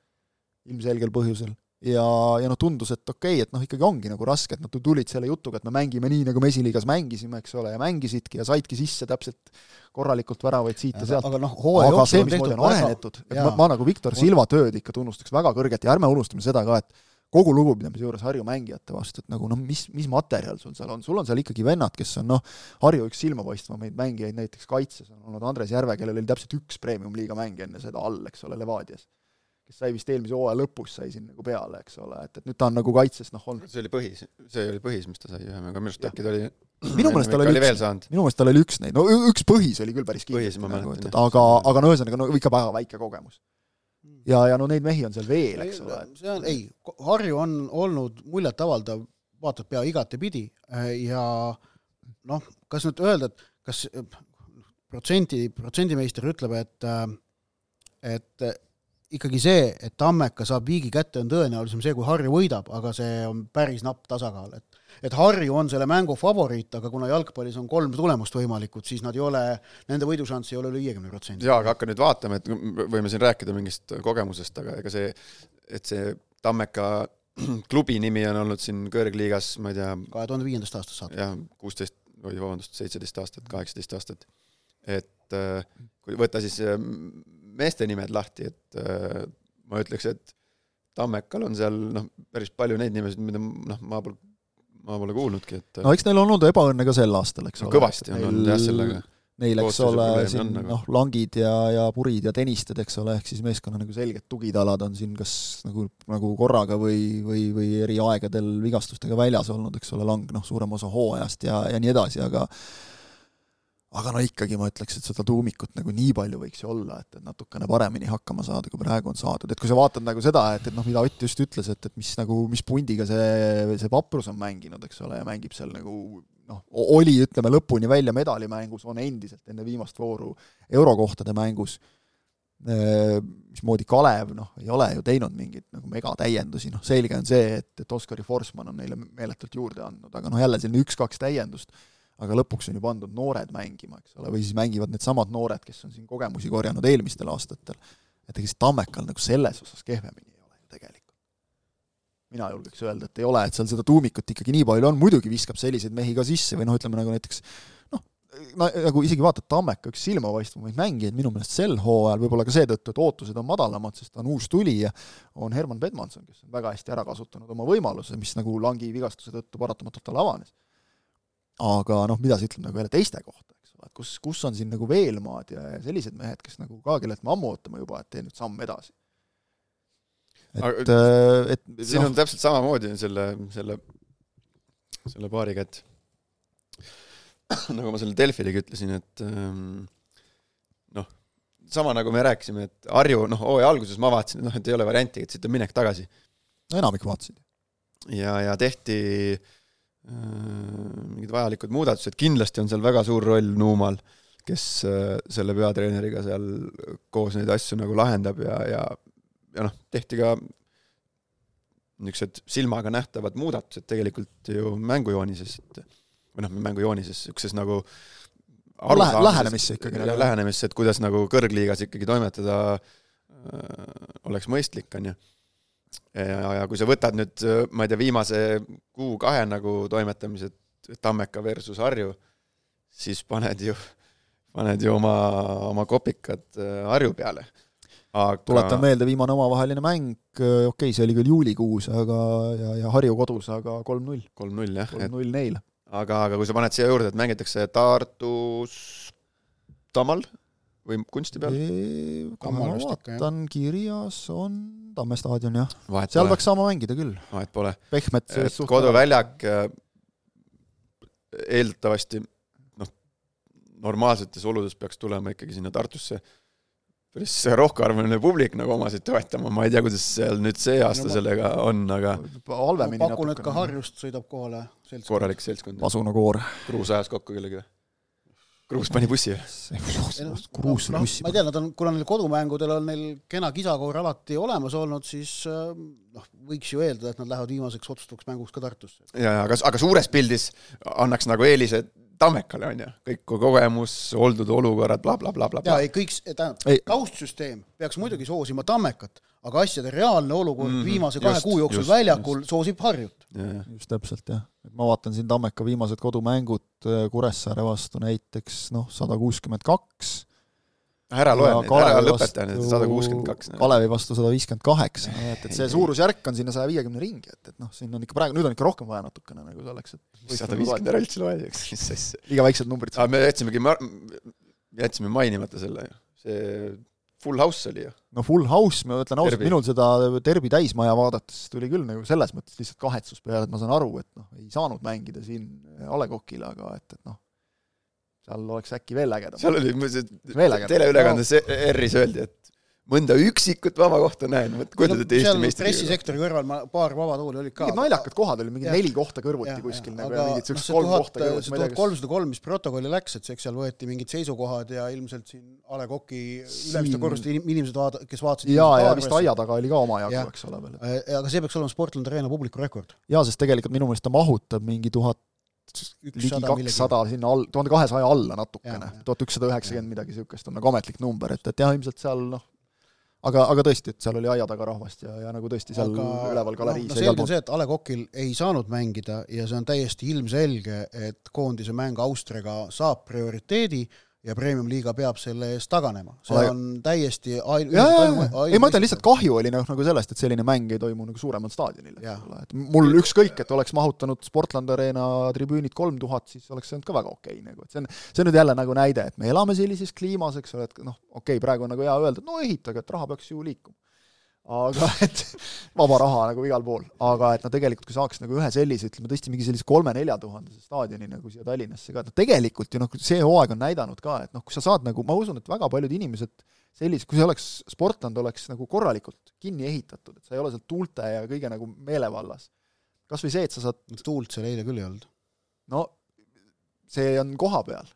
ilmselgel põhjusel ja, ja noh, tundus, et okei okay,, et noh, ikkagi ongi nagu raske, et nad tulid selle jutuga, et me mängime nii, nagu me esiliigas mängisime, eks ole, ja mängisidki ja saidki sisse täpselt korralikult väravaid siit ja sealt. aga noh, hooaja jooksul on tehtud on arenetud, et ma, ma nagu Viktor Silva tööd ikka tunnustaks väga kõrgelt ja ärme unustame seda ka, et kogu lugupidamise juures Harju mängijate vastu, et nagu noh, mis, mis materjal sul seal on, sul on seal ikkagi vennad, kes on noh, Harju üks silmapaistvamaid mängijaid näiteks kaitses on olnud Andres Järve, kellel oli täpselt üks premium-liiga mäng enne seda all, eks ole, Levadias. Kes sai vist eelmise hooaja lõpus, sai siin nagu peale, eks ole, et, et nüüd ta on nagu kaitses noh olnud. see oli põhis, see oli põhis, mis ta sai ühe, aga minu arust äkki ta oli minu meelest tal oli üks, minu meelest tal oli üks neid, no üks põhis oli küll päris kindlasti nagu, et, et aga, aga no ühesõnaga, no ikka väga väike kogemus. Ja, ja no neid mehi on seal veel, eks ole. see on, ei, Harju on olnud muljetavaldav, vaatad pea igatepidi ja noh, kas nüüd öelda, et kas protsenti, protsendimeister ütleb, et et ikkagi see, et Tammeka saab viigi kätte, on tõenäolisem see, kui Harju võidab, aga see on päris napp tasakaal, et et Harju on selle mängu favoriit, aga kuna jalgpallis on kolm tulemust võimalikud, siis nad ei ole, nende võidušanss ei ole üle viiekümne protsendi. jaa, aga hakka nüüd vaatama, et võime siin rääkida mingist kogemusest, aga ega see, et see Tammeka klubi nimi on olnud siin kõrgliigas, ma ei tea kahe tuhande viiendast aastast saati. jah, kuusteist, oi vabandust, seitseteist aastat, kaheksateist aastat. et äh, kui võtta siis äh, meeste nimed lahti, et äh, ma ütleks, et Tammekal on seal noh, päris palju neid nimesid, mida noh, ma pole, ma pole kuulnudki, et no eks neil on olnud ebaõnne ka sel aastal, eks no, ole. kõvasti on olnud jah, sellega. Neil, eks ole, siin noh, langid ja, ja purid ja tenisted, eks ole, ehk siis meeskonna nagu selged tugitalad on siin kas nagu, nagu korraga või, või, või eri aegadel vigastustega väljas olnud, eks ole, lang noh, suurem osa hooajast ja, ja nii edasi, aga aga no ikkagi ma ütleks, et seda tuumikut nagu nii palju võiks ju olla, et, et natukene paremini hakkama saada, kui praegu on saadud, et kui sa vaatad nagu seda, et, et noh, mida Ott just ütles, et, et mis nagu, mis pundiga see, see Vaprus on mänginud, eks ole, ja mängib seal nagu noh, oli, ütleme, lõpuni välja medalimängus, on endiselt enne viimast vooru eurokohtade mängus, mismoodi Kalev noh, ei ole ju teinud mingeid nagu megatäiendusi, noh selge on see, et, et Oskari Forsman on neile meeletult juurde andnud, aga noh, jälle selline üks-kaks täiendust aga lõpuks on ju pandud noored mängima, eks ole, või siis mängivad needsamad noored, kes on siin kogemusi korjanud eelmistel aastatel. et ega siis Tammekal nagu selles osas kehvemini ei ole ju tegelikult. mina julgeks öelda, et ei ole, et seal seda tuumikut ikkagi nii palju on, muidugi viskab selliseid mehi ka sisse või noh, ütleme nagu näiteks noh, no nagu isegi vaatad Tammeka üks silmapaistvamaid mängijaid minu meelest sel hooajal, võib-olla ka seetõttu, et ootused on madalamad, sest ta on uus tulija, on Herman Bedmanson, kes on väga hästi ära kasutanud oma võimaluse, mis nagu langi vigastuse tõttu paratamatult talle avanes. Aga noh, mida see ütleb nagu jälle teiste kohta, eks ole, et kus, kus on siin nagu Veelmaad ja, ja sellised mehed, kes nagu ka, kellelt me ammu ootame juba, et tee nüüd samm edasi. et, äh, et siin no, on täpselt samamoodi selle, selle, selle paariga, et nagu ma selle Delfilegi ütlesin, et ähm, noh, sama nagu me rääkisime, et Harju, noh, hooaja alguses ma vaatasin, et noh, et ei ole varianti, et siit on minek tagasi. no enamik vaatasid. ja, ja tehti äh, mingid vajalikud muudatused, kindlasti on seal väga suur roll Nuumal, kes äh, selle peatreeneriga seal koos neid asju nagu lahendab ja, ja ja noh, tehti ka niisugused silmaga nähtavad muudatused tegelikult ju mängujoonises, et või noh, mängujoonises, niisuguses nagu Lähe, lähenemisse ikkagi nagu. lähenemisse, et kuidas nagu kõrgliigas ikkagi toimetada äh, oleks mõistlik, on ju. Ja, kui sa võtad nüüd, ma ei tea, viimase kuu-kahe nagu toimetamised, Tammeka versus Harju, siis paned ju, paned ju oma, oma kopikad äh, Harju peale aga tuletan meelde, viimane omavaheline mäng, okei okay,, see oli küll juulikuus, aga ja, ja Harju kodus, aga kolm-null. kolm-null, jah. kolm-null neil aga, aga kui sa paned siia juurde, et mängitakse Tartus Tammal või kunsti peal? kui ma vaatan, kirjas on Tamme staadion, jah. seal pole. peaks saama mängida küll. vahet pole. pehmet koduväljak äh, eeldatavasti noh, normaalsetes oludes peaks tulema ikkagi sinna Tartusse päris rohkearvuline publik nagu omasid toetama, ma ei tea, kuidas seal nüüd see aasta no, sellega on, aga halvemini pakun, et ka Harjust sõidab kohale seltskond. korralik seltskond. Pasuna koor. Kruus ajas kokku kellegi või? Kruus pani bussi või? Kruus no, bussi. ma ei tea, nad on, kuna neil kodumängudel on neil kena kisakoor alati olemas olnud, siis äh, noh, võiks ju eeldada, et nad lähevad viimaseks otsustavaks mänguks ka Tartusse. ja, ja aga, aga suures pildis annaks nagu eelise Tammekale, on ju, kõik kogemus, oldud olukorrad bla, bla, blablabla. jaa, ei kõik, tähendab, taustsüsteem peaks muidugi soosima Tammekat, aga asjade reaalne olukord mm -hmm. viimase kahe just, kuu jooksul just, väljakul just. soosib Harjut. Just täpselt, jah. et ma vaatan siin Tammeka viimased kodumängud äh, Kuressaare vastu näiteks noh, sada kuuskümmend kaks ära loe neid, ära lõpeta neid, sada kuuskümmend kaks. Kalevi vastu sada viiskümmend kaheksa, et, et see suurusjärk on sinna saja viiekümne ringi, et, et noh, siin on ikka praegu, nüüd on ikka rohkem vaja natukene nagu selleks, et sada viiskümmend ära üldse loe, mis asja. liiga väiksed numbrid. me jätsimegi, jätsime mainimata selle ju, see full house oli ju. no full house, ma ütlen ausalt, minul seda Derbi täismaja vaadates tuli küll nagu selles mõttes lihtsalt kahetsus peale, et ma saan aru, et noh, ei saanud mängida siin A Le Coqil, aga et, et noh, seal oleks äkki veel ägedam. seal oli, teleülekandes no. ERR-is öeldi, et mõnda üksikut vaba kohta näen, vot kujutad ette Eesti meistrivõistlusi. pressisektori kõrval ma, paar vaba tooli olid ka. mingid naljakad kohad olid, mingi neli kohta kõrvuti ja, kuskil nagu ja mingid siuksed kolm kohta kõrvuti. see tuhat kolmsada kolm, mis protokolli läks, et eks seal võeti mingid seisukohad ja ilmselt siin A Le Coqi ülemiste korruste inimesed vaata-, kes vaatasid jaa, ja vist aia taga oli ka omajagu, eks ole veel. aga see peaks olema Sportlandi Arena publiku rekord. jaa, sest tegelikult minu meelest ta mahutab mingi tuhat ligi kakssada sinna all, tuhande kahesaja alla natukene, tuhat ükssada üheksakümmend midagi niisugust on nagu ametlik number, et, et jah, ilmselt seal noh, aga, aga tõesti, et seal oli aia taga rahvast ja, ja nagu tõesti seal aga, üleval galeriis no, no selge on see, et A Le Coqil ei saanud mängida ja see on täiesti ilmselge, et koondise mäng Austriaga saab prioriteedi ja Premium-liiga peab selle eest taganema. see Ole... on täiesti ain-, ei ma ütlen lihtsalt kahju oli noh, nagu sellest, et selline mäng ei toimu nagu suuremal staadionil, et mul ükskõik, et oleks mahutanud Sportlandi Arena tribüünid kolm tuhat, siis oleks see olnud ka väga okei okay, nagu, et see on, see on nüüd jälle nagu näide, et me elame sellises kliimas, eks ole, et noh, okei okay,, praegu on nagu hea öelda, et no ehitage, et raha peaks ju liikuma aga et vaba raha nagu igal pool, aga et no tegelikult, kui saaks nagu ühe sellise, ütleme tõesti mingi sellise kolme-nelja tuhandese staadioni nagu siia Tallinnasse ka, et noh, tegelikult ju noh, see hooaeg on näidanud ka, et noh, kui sa saad nagu, ma usun, et väga paljud inimesed sellise, kui see oleks, sportland oleks nagu korralikult kinni ehitatud, et sa ei ole seal tuulte ja kõige nagu meelevallas, kas või see, et sa saad tuult seal eile küll ei olnud. no see on koha peal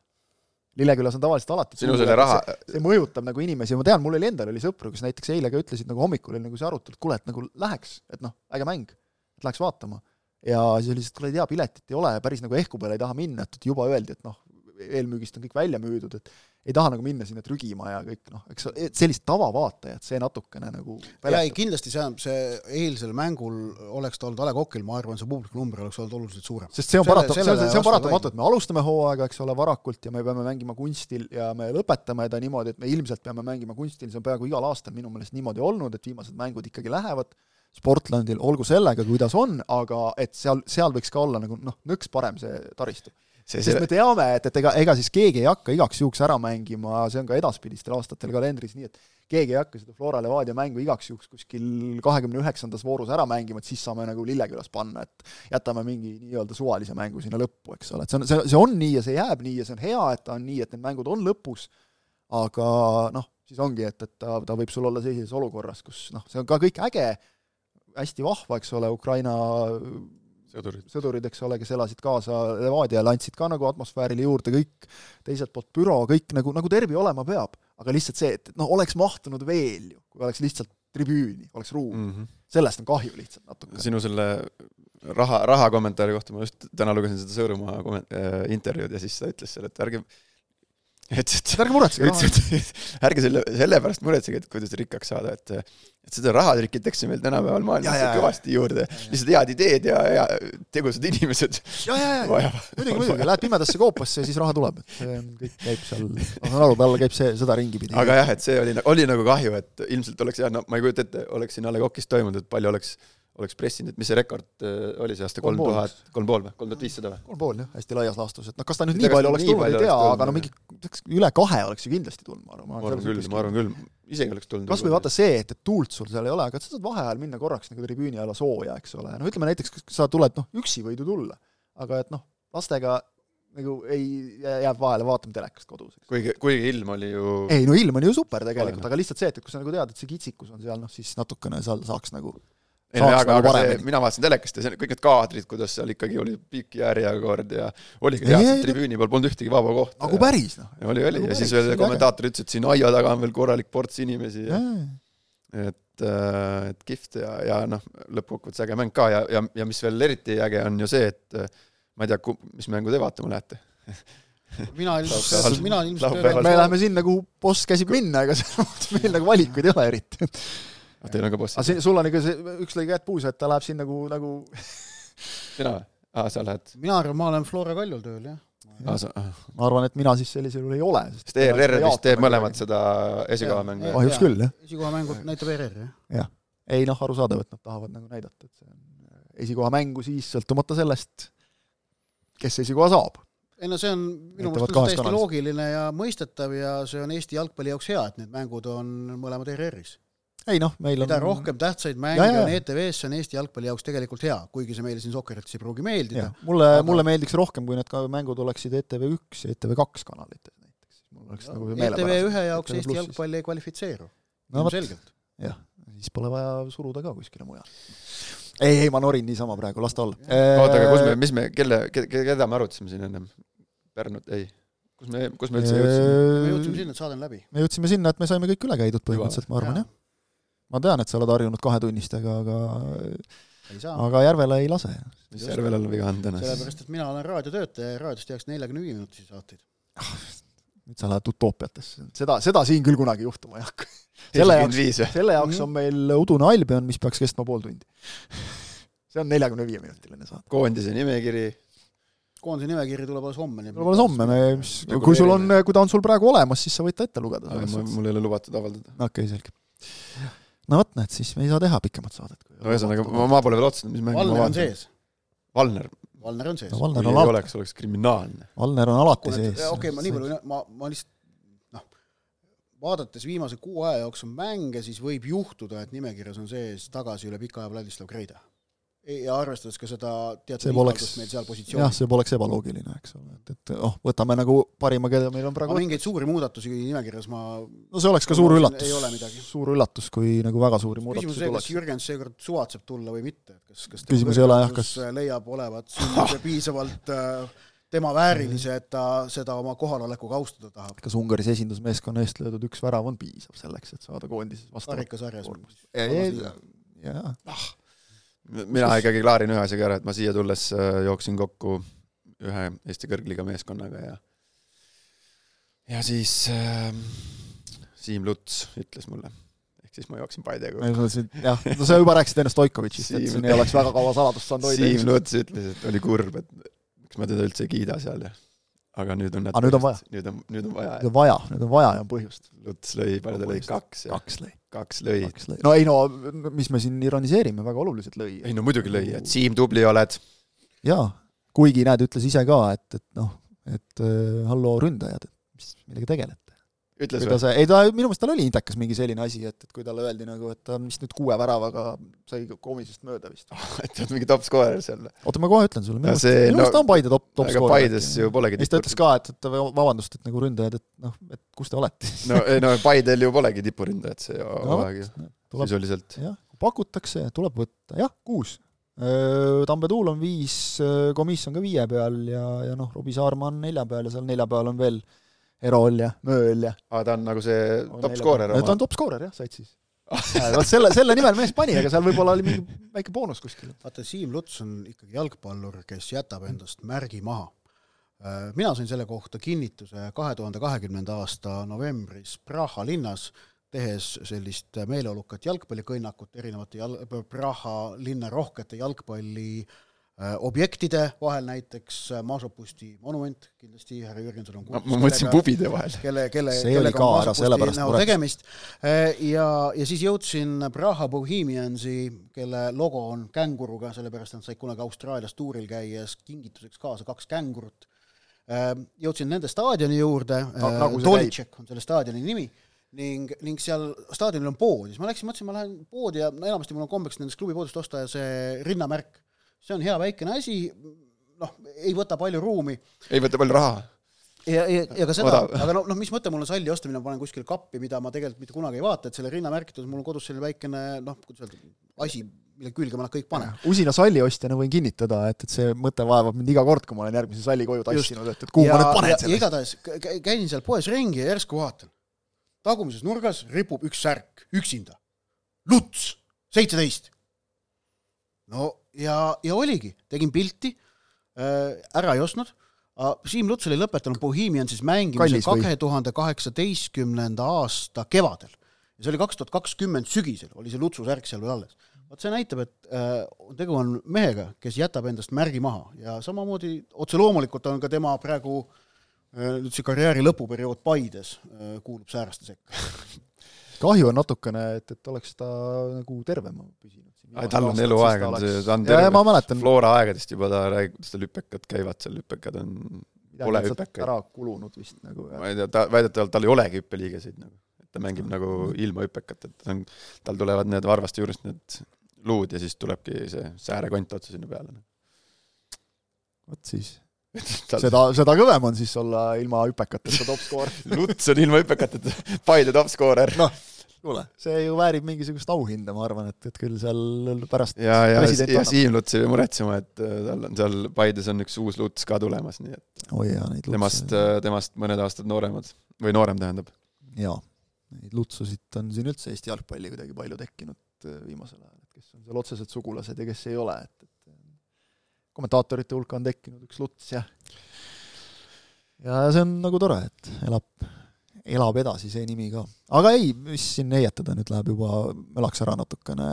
Lillekülas on tavaliselt alati sinu selle raha see mõjutab nagu inimesi, ma tean, mul oli endal oli sõpru, kes näiteks eile ka ütlesid nagu hommikul oli nagu see arutelu, et kuule, et nagu läheks, et noh, äge mäng, et läheks vaatama. ja siis oli lihtsalt, kuule ei tea, piletit ei ole ja päris nagu ehku peale ei taha minna, et juba öeldi, et noh, eelmüügist on kõik välja müüdud, et ei taha nagu minna sinna trügima ja kõik noh, eks sellist tavavaatajat, see natukene nagu ja ei, kindlasti see, see eilsel mängul oleks ta olnud A Le Coqil, ma arvan, see publikunumber oleks olnud oluliselt suurem. sest see on parata-, see on, see on paratamatu, et me alustame hooaega, eks ole, varakult ja me peame mängima kunstil ja me lõpetame ta niimoodi, et me ilmselt peame mängima kunstil, see on peaaegu igal aastal minu meelest niimoodi olnud, et viimased mängud ikkagi lähevad Sportlandil, olgu sellega, kuidas on, aga et seal, seal võiks ka olla nagu noh, nõks parem see taristu see, sest me teame, et, et ega, ega siis keegi ei hakka igaks juhuks ära mängima, see on ka edaspidistel aastatel kalendris nii, et keegi ei hakka seda Flora Levadia mängu igaks juhuks kuskil kahekümne üheksandas voorus ära mängima, et siis saame nagu Lillekülas panna, et jätame mingi nii-öelda suvalise mängu sinna lõppu, eks ole, et see on, see, see on nii ja see jääb nii ja see on hea, et ta on nii, et need mängud on lõpus, aga noh, siis ongi, et, et ta, ta võib sul olla sellises olukorras, kus noh, see on ka kõik äge, hästi vahva, eks ole, Ukraina sõdurid, sõdurid, eks ole, kes elasid kaasa Levadiale, andsid ka nagu atmosfäärile juurde, kõik teiselt poolt büroo, kõik nagu, nagu derbi olema peab. aga lihtsalt see, et noh, oleks mahtunud veel ju, kui oleks lihtsalt tribüüni, oleks ruum mm. -hmm. sellest on kahju lihtsalt natuke. sinu selle raha, raha kommentaari kohta ma just täna lugesin seda Sõõrumaa äh, intervjuud ja siis ta ütles seal, et ärge ütles, et ärge muretsege. ütles, et ärge selle, selle pärast muretsege, et kuidas rikkaks saada, et et seda raha trikitakse meil tänapäeval maailmas kõvasti juurde. lihtsalt head ideed ja, ja tegusad inimesed ja, ja, ja, muidugi, muidugi, lähed pimedasse koopasse ja siis raha tuleb, et see kõik käib seal, ma saan aru, tal käib see, seda ringi pidi. aga jah, et see oli, oli nagu kahju, et ilmselt oleks jah, no ma ei kujuta ette, oleks siin A Le Coqis toimunud, et palju oleks oleks pressinud, mis see rekord äh, oli see aasta, kolm tuhat, kolm pool või, kolm tuhat viissada või? kolm pool jah, hästi laias laastus, et noh, kas ta nüüd nii palju oleks tulnud, ei tea, aga no mingi üle kahe oleks ju kindlasti tulnud, ma arvan. ma arvan küll, ma arvan küll, isegi oleks tulnud. kas või vaata see, et, et tuult sul seal ei ole, aga sa saad vaheajal minna korraks nagu tribüüni alla sooja, eks ole, noh ütleme näiteks, sa tuled, noh, üksi võid ju tulla, aga et noh, lastega nagu ei, jääb vahele, vaatame telekast kodus. kuigi, kuigi ilm oli ju ei no ilm on ju super tegelikult, aga lihtsalt see, et, et kui sa nagu tead, et see kitsikus on seal, noh siis natukene seal saaks nagu ei no aga, aga see, mina vaatasin telekast ja see, kõik need kaadrid, kuidas seal ikkagi oli pikk järjekord ja oligi hea, et tribüüni peal polnud ühtegi vaba kohta. nagu päris, noh. oli, oli. Nagu ja siis veel kommentaator ütles, et siin aia taga on veel korralik ports inimesi ja et, äh, et kihvt ja, ja noh, lõppkokkuvõttes äge mäng ka. Ja, ja, ja mis veel eriti äge on ju see, et äh, ma ei tea, mis mängu te vaatama lähete? Mina ilmselt, mina ilmselt me läheme sinna, kuhu boss käsib minna, ega mõttes meil nagu valikuid ei ole eriti ah, teil on ka boss? aga sul on ikka see, üks lõi käed puus, et ta läheb siin nagu, nagu sina või? aa, sa lähed? mina arvan, ma olen Flora Kaljul tööl, jah. Ah, ah. ma arvan, et mina siis sellisel juhul ei ole. sest ERR vist teeb mõlemat seda esikohamängu. kahjuks küll, jah. esikohamängu näitab ERR, jah. jah. ei noh, arusaadav, et nad tahavad nagu näidata, et see on esikohamängu siis sõltumata sellest, kes esikoha saab ei no see on minu meelest täiesti kanalist. loogiline ja mõistetav ja see on Eesti jalgpalli jaoks hea, et need mängud on mõlemad ERR-is ei noh, meil on mida rohkem tähtsaid mänge ja, ja. on ETV-s, see on Eesti jalgpalli jaoks tegelikult hea, kuigi see meile siin Sokkerites ei pruugi meeldida. mulle aga..., mulle meeldiks rohkem, kui need ka mängud oleksid ETV1 ja ETV2 kanalites näiteks. mul oleks nagu ETV ühe jaoks Eesti jalgpall ei kvalifitseeru no,. selgelt. jah, siis pole vaja suruda ka kuskile mujale. ei, ei, ma norin niisama praegu, las ta olla. oota, aga kus me, mis me, kelle, keda me arutasime siin ennem? Pärnut, ei kus me, kus me üldse jõudsime? me jõudsime sinna, et saade on läbi. me jõudsime sinna, et me saime kõik üle käidud põhimõtteliselt, ma arvan, jah ma tean, et sa oled harjunud kahetunnistega, aga aga Järvele ei lase. mis Järvelal viga on täna? sellepärast, et mina olen raadiotöötaja ja raadios tehakse neljakümne viie minutisi saateid. Ah, nüüd sa lähed utoopiatesse, seda, seda siin küll kunagi juhtuma ei hakka. selle jaoks, selle jaoks on meil udune Albion, mis peaks kestma pool tundi. see on neljakümne viie minutiline saade. koondise nimekiri koondise nimekiri tuleb alles homme. tuleb alles homme, me, mis, kui sul on, kui ta on sul praegu olemas, siis sa võid ta ette lugeda. mul ei ole lubatud avaldada. okei okay,, selge no vot, näed, siis me ei saa teha pikemat saadet. no ühesõnaga, ma, ma pole veel otsustanud, mis mängu Valner on sees. Valner? Valner on sees no,. kui ei oleks, oleks kriminaalne. Valner on alati sees. okei okay,, ma nii palju, ma, ma lihtsalt noh, vaadates viimase kuu aja jooksul mänge, siis võib juhtuda, et nimekirjas on sees tagasi üle pika aja Vladislav Kreida ja arvestades ka seda teatud poleks, meil seal positsioonis. jah, see poleks ebaloogiline, eks ole, et, et oh, võtame nagu parima, keda meil on praegu mingeid suuri muudatusi nimekirjas ma no see oleks ka suur üllatus, suur üllatus, kui nagu väga suuri muudatusi küsimus on see, kas Jürgen seekord suvatseb tulla või mitte, et kas, kas küsimus ei ole jah, kas leiab olevat piisavalt äh, tema väärilise, et ta seda oma kohalolekuga austada tahab. kas Ungaris esindusmeeskonna eest löödud üks värav on piisav selleks, et saada koondises vastavat karikasarjas? jaa, mina ikkagi klaarin ühe asjaga ära, et ma siia tulles äh, jooksin kokku ühe Eesti kõrgliiga meeskonnaga ja ja siis äh, Siim Luts ütles mulle, ehk siis ma jooksin Paidega. jah, no sa juba rääkisid ennast Stoikovitšist, et siin ei oleks väga kaua saladust saanud hoida. Siim Luts ütles, et oli kurb, et miks ma teda üldse ei kiida seal ja aga nüüd on aga nüüd on vaja. nüüd on, nüüd on vaja. nüüd on vaja, nüüd on vaja ja on põhjust. Luts lõi, palju ta lõi, kaks? kaks lõi. Kaks lõi. no ei no, mis me siin ironiseerime, väga oluliselt lõi. ei no muidugi lõi, et Siim, tubli oled. jaa, kuigi näed, ütles ise ka, et, et noh, et äh, halloo ründajad, mis, millega tegelete ütles või? ei ta, minu meelest tal oli intekas mingi selline asi, et, et kui talle öeldi nagu, et ta on vist nüüd kuue väravaga sai komisjoni mööda vist et ta on mingi top scorer seal. oota, ma kohe ütlen sulle, minu meelest no, ta on Paide top, top scorer. Paides ju polegi siis ta ütles ka, et, et vabandust, et nagu ründajad, et noh, et kus te olete no ei no Paidel ju polegi tipuründajad see hooaeg ju no,, sisuliselt. jah, pakutakse, tuleb võtta, jah, kuus. Tambetuul on viis, Komis on ka viie peal ja, ja noh, Robbie Saarma on nelja peal ja seal nelja peal on veel Erol ja Mööl ja aa, ta on nagu see top skoorer oma? ta on top skoorer jah, satsis vot selle, selle nimel mees pani, aga seal võib-olla oli mingi väike boonus kuskil. vaata, Siim Luts on ikkagi jalgpallur, kes jätab endast märgi maha. Äh, mina sain selle kohta kinnituse kahe tuhande kahekümnenda aasta novembris Praha linnas, tehes sellist meeleolukat jalgpallikõnnakut erinevate jal-, Praha linna rohkete jalgpalli äh, Äh, objektide vahel näiteks äh, Maasopusti monument, kindlasti härra Jürgenson on ma, ma mõtlesin pubide vahel. kelle, kelle, kellega on Maasopusti näol tegemist. Äh, ja, ja siis jõudsin Praha Bohemiansi, kelle logo on känguruga, sellepärast nad said kunagi Austraalias tuuril käies kingituseks kaasa kaks kängurut. Jõudsin nende staadioni juurde nagu, Dolitšek on selle staadioni nimi ning, ning seal staadionil on pood, siis ma läksin, mõtlesin, ma lähen poodi ja no enamasti mul on kombeks nendest klubipoodist osta see rinnamärk see on hea väikene asi, noh, ei võta palju ruumi. ei võta palju raha. ja, ja, ja ka seda, aga noh, noh, mis mõte mul on salli ostamine, ma panen kuskile kappi, mida ma tegelikult mitte kunagi ei vaata, et selle rinnamärkides mul on kodus selline väikene noh, kuidas öelda, asi, mille külge ma nad kõik panen. usina salliostjana võin kinnitada, et, et see mõte vaevab mind iga kord, kui ma olen järgmise salli koju tassinud, et, et kuhu ja, ma nüüd panen selle. igatahes käisin seal poes ringi ja järsku vaatan, tagumises nurgas ripub üks särk, üksinda. Luts, seitseteist. no ja, ja oligi, tegin pilti äh,, ära ei ostnud, Siim Luts oli lõpetanud Bohemiansis mängimise kahe tuhande kaheksateistkümnenda aasta kevadel. ja see oli kaks tuhat kakskümmend sügisel, oli see Lutsu särk seal veel alles. vot see näitab, et äh, tegu on mehega, kes jätab endast märgi maha. Ja samamoodi otse loomulikult on ka tema praegu äh, nüüd see karjääri lõpuperiood Paides äh, kuulub sääraste sekka kahju on natukene, et, et oleks ta nagu tervem püsinud tal on eluaeg, on see, ta on terve, Flora aegadest juba ta räägib, kuidas tal hüpekad käivad seal, hüpekad on, pole hüpekaid. ära kulunud vist nagu. ma ei tea, ta, väidetavalt tal ei olegi hüppeliigeseid nagu, et ta mängib nagu ilma hüpekat, et ta on, tal tulevad need varvaste juurest need luud ja siis tulebki see säärekont otsa sinna peale. vot siis. Seda, seda kõvem on siis olla ilma hüpekateta top skoor Luts on ilma hüpekateta Paide top skoorer. noh, kuule, see ju väärib mingisugust auhinda, ma arvan, et, et küll seal pärast ja, ja, ja Siim Luts ei pea muretsema, et äh, tal on seal Paides on üks uus Luts ka tulemas, nii et oh jaa, neid temast, äh, temast mõned aastad nooremad või noorem, tähendab. jaa, neid Lutsusid on siin üldse Eesti jalgpalli kuidagi palju tekkinud äh, viimasel ajal, et kes on seal otsesed sugulased ja kes ei ole, et kommentaatorite hulka on tekkinud üks Luts ja ja see on nagu tore, et elab elab edasi see nimi ka. aga ei, mis siin heietada, nüüd läheb juba mölaks ära natukene,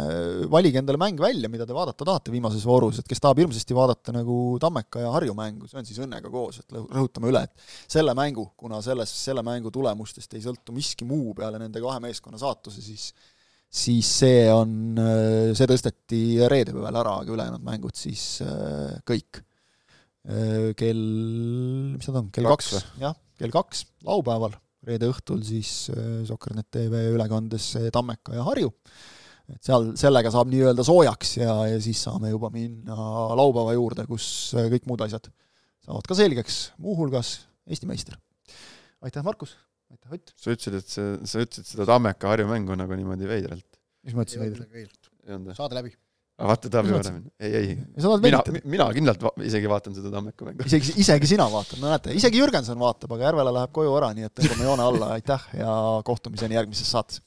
valige endale mäng välja, mida te vaadata tahate viimases voorus, et kes tahab hirmsasti vaadata nagu Tammeka ja Harju mängu, see on siis õnnega koos, et rõhutame üle, et selle mängu, kuna selles, selle mängu tulemustest ei sõltu miski muu peale nende kahe meeskonna saatuse, siis siis see on, see tõsteti reede peal ära, aga ülejäänud mängud siis kõik. kell, mis nad on, kell kaks, jah, kell kaks laupäeval reede õhtul siis äh, Soccernet tv ülekandes Tammeka ja Harju. et seal, sellega saab nii-öelda soojaks ja, ja siis saame juba minna laupäeva juurde, kus äh, kõik muud asjad saavad ka selgeks, muuhulgas Eesti meister. aitäh, Markus! Ott! sa ütlesid, et see, sa ütlesid seda Tammeka Harju mängu nagu niimoodi veidralt. mis ma ütlesin veidralt? saade läbi aga vaata Taavi Varem, ei, ei. mina, mina kindlalt va isegi vaatan seda Tammeku mängu. isegi, isegi sina vaatad, no näete, isegi Jürgenson vaatab, aga Järvela läheb koju ära, nii et tõmbame joone alla, aitäh ja kohtumiseni järgmises saates.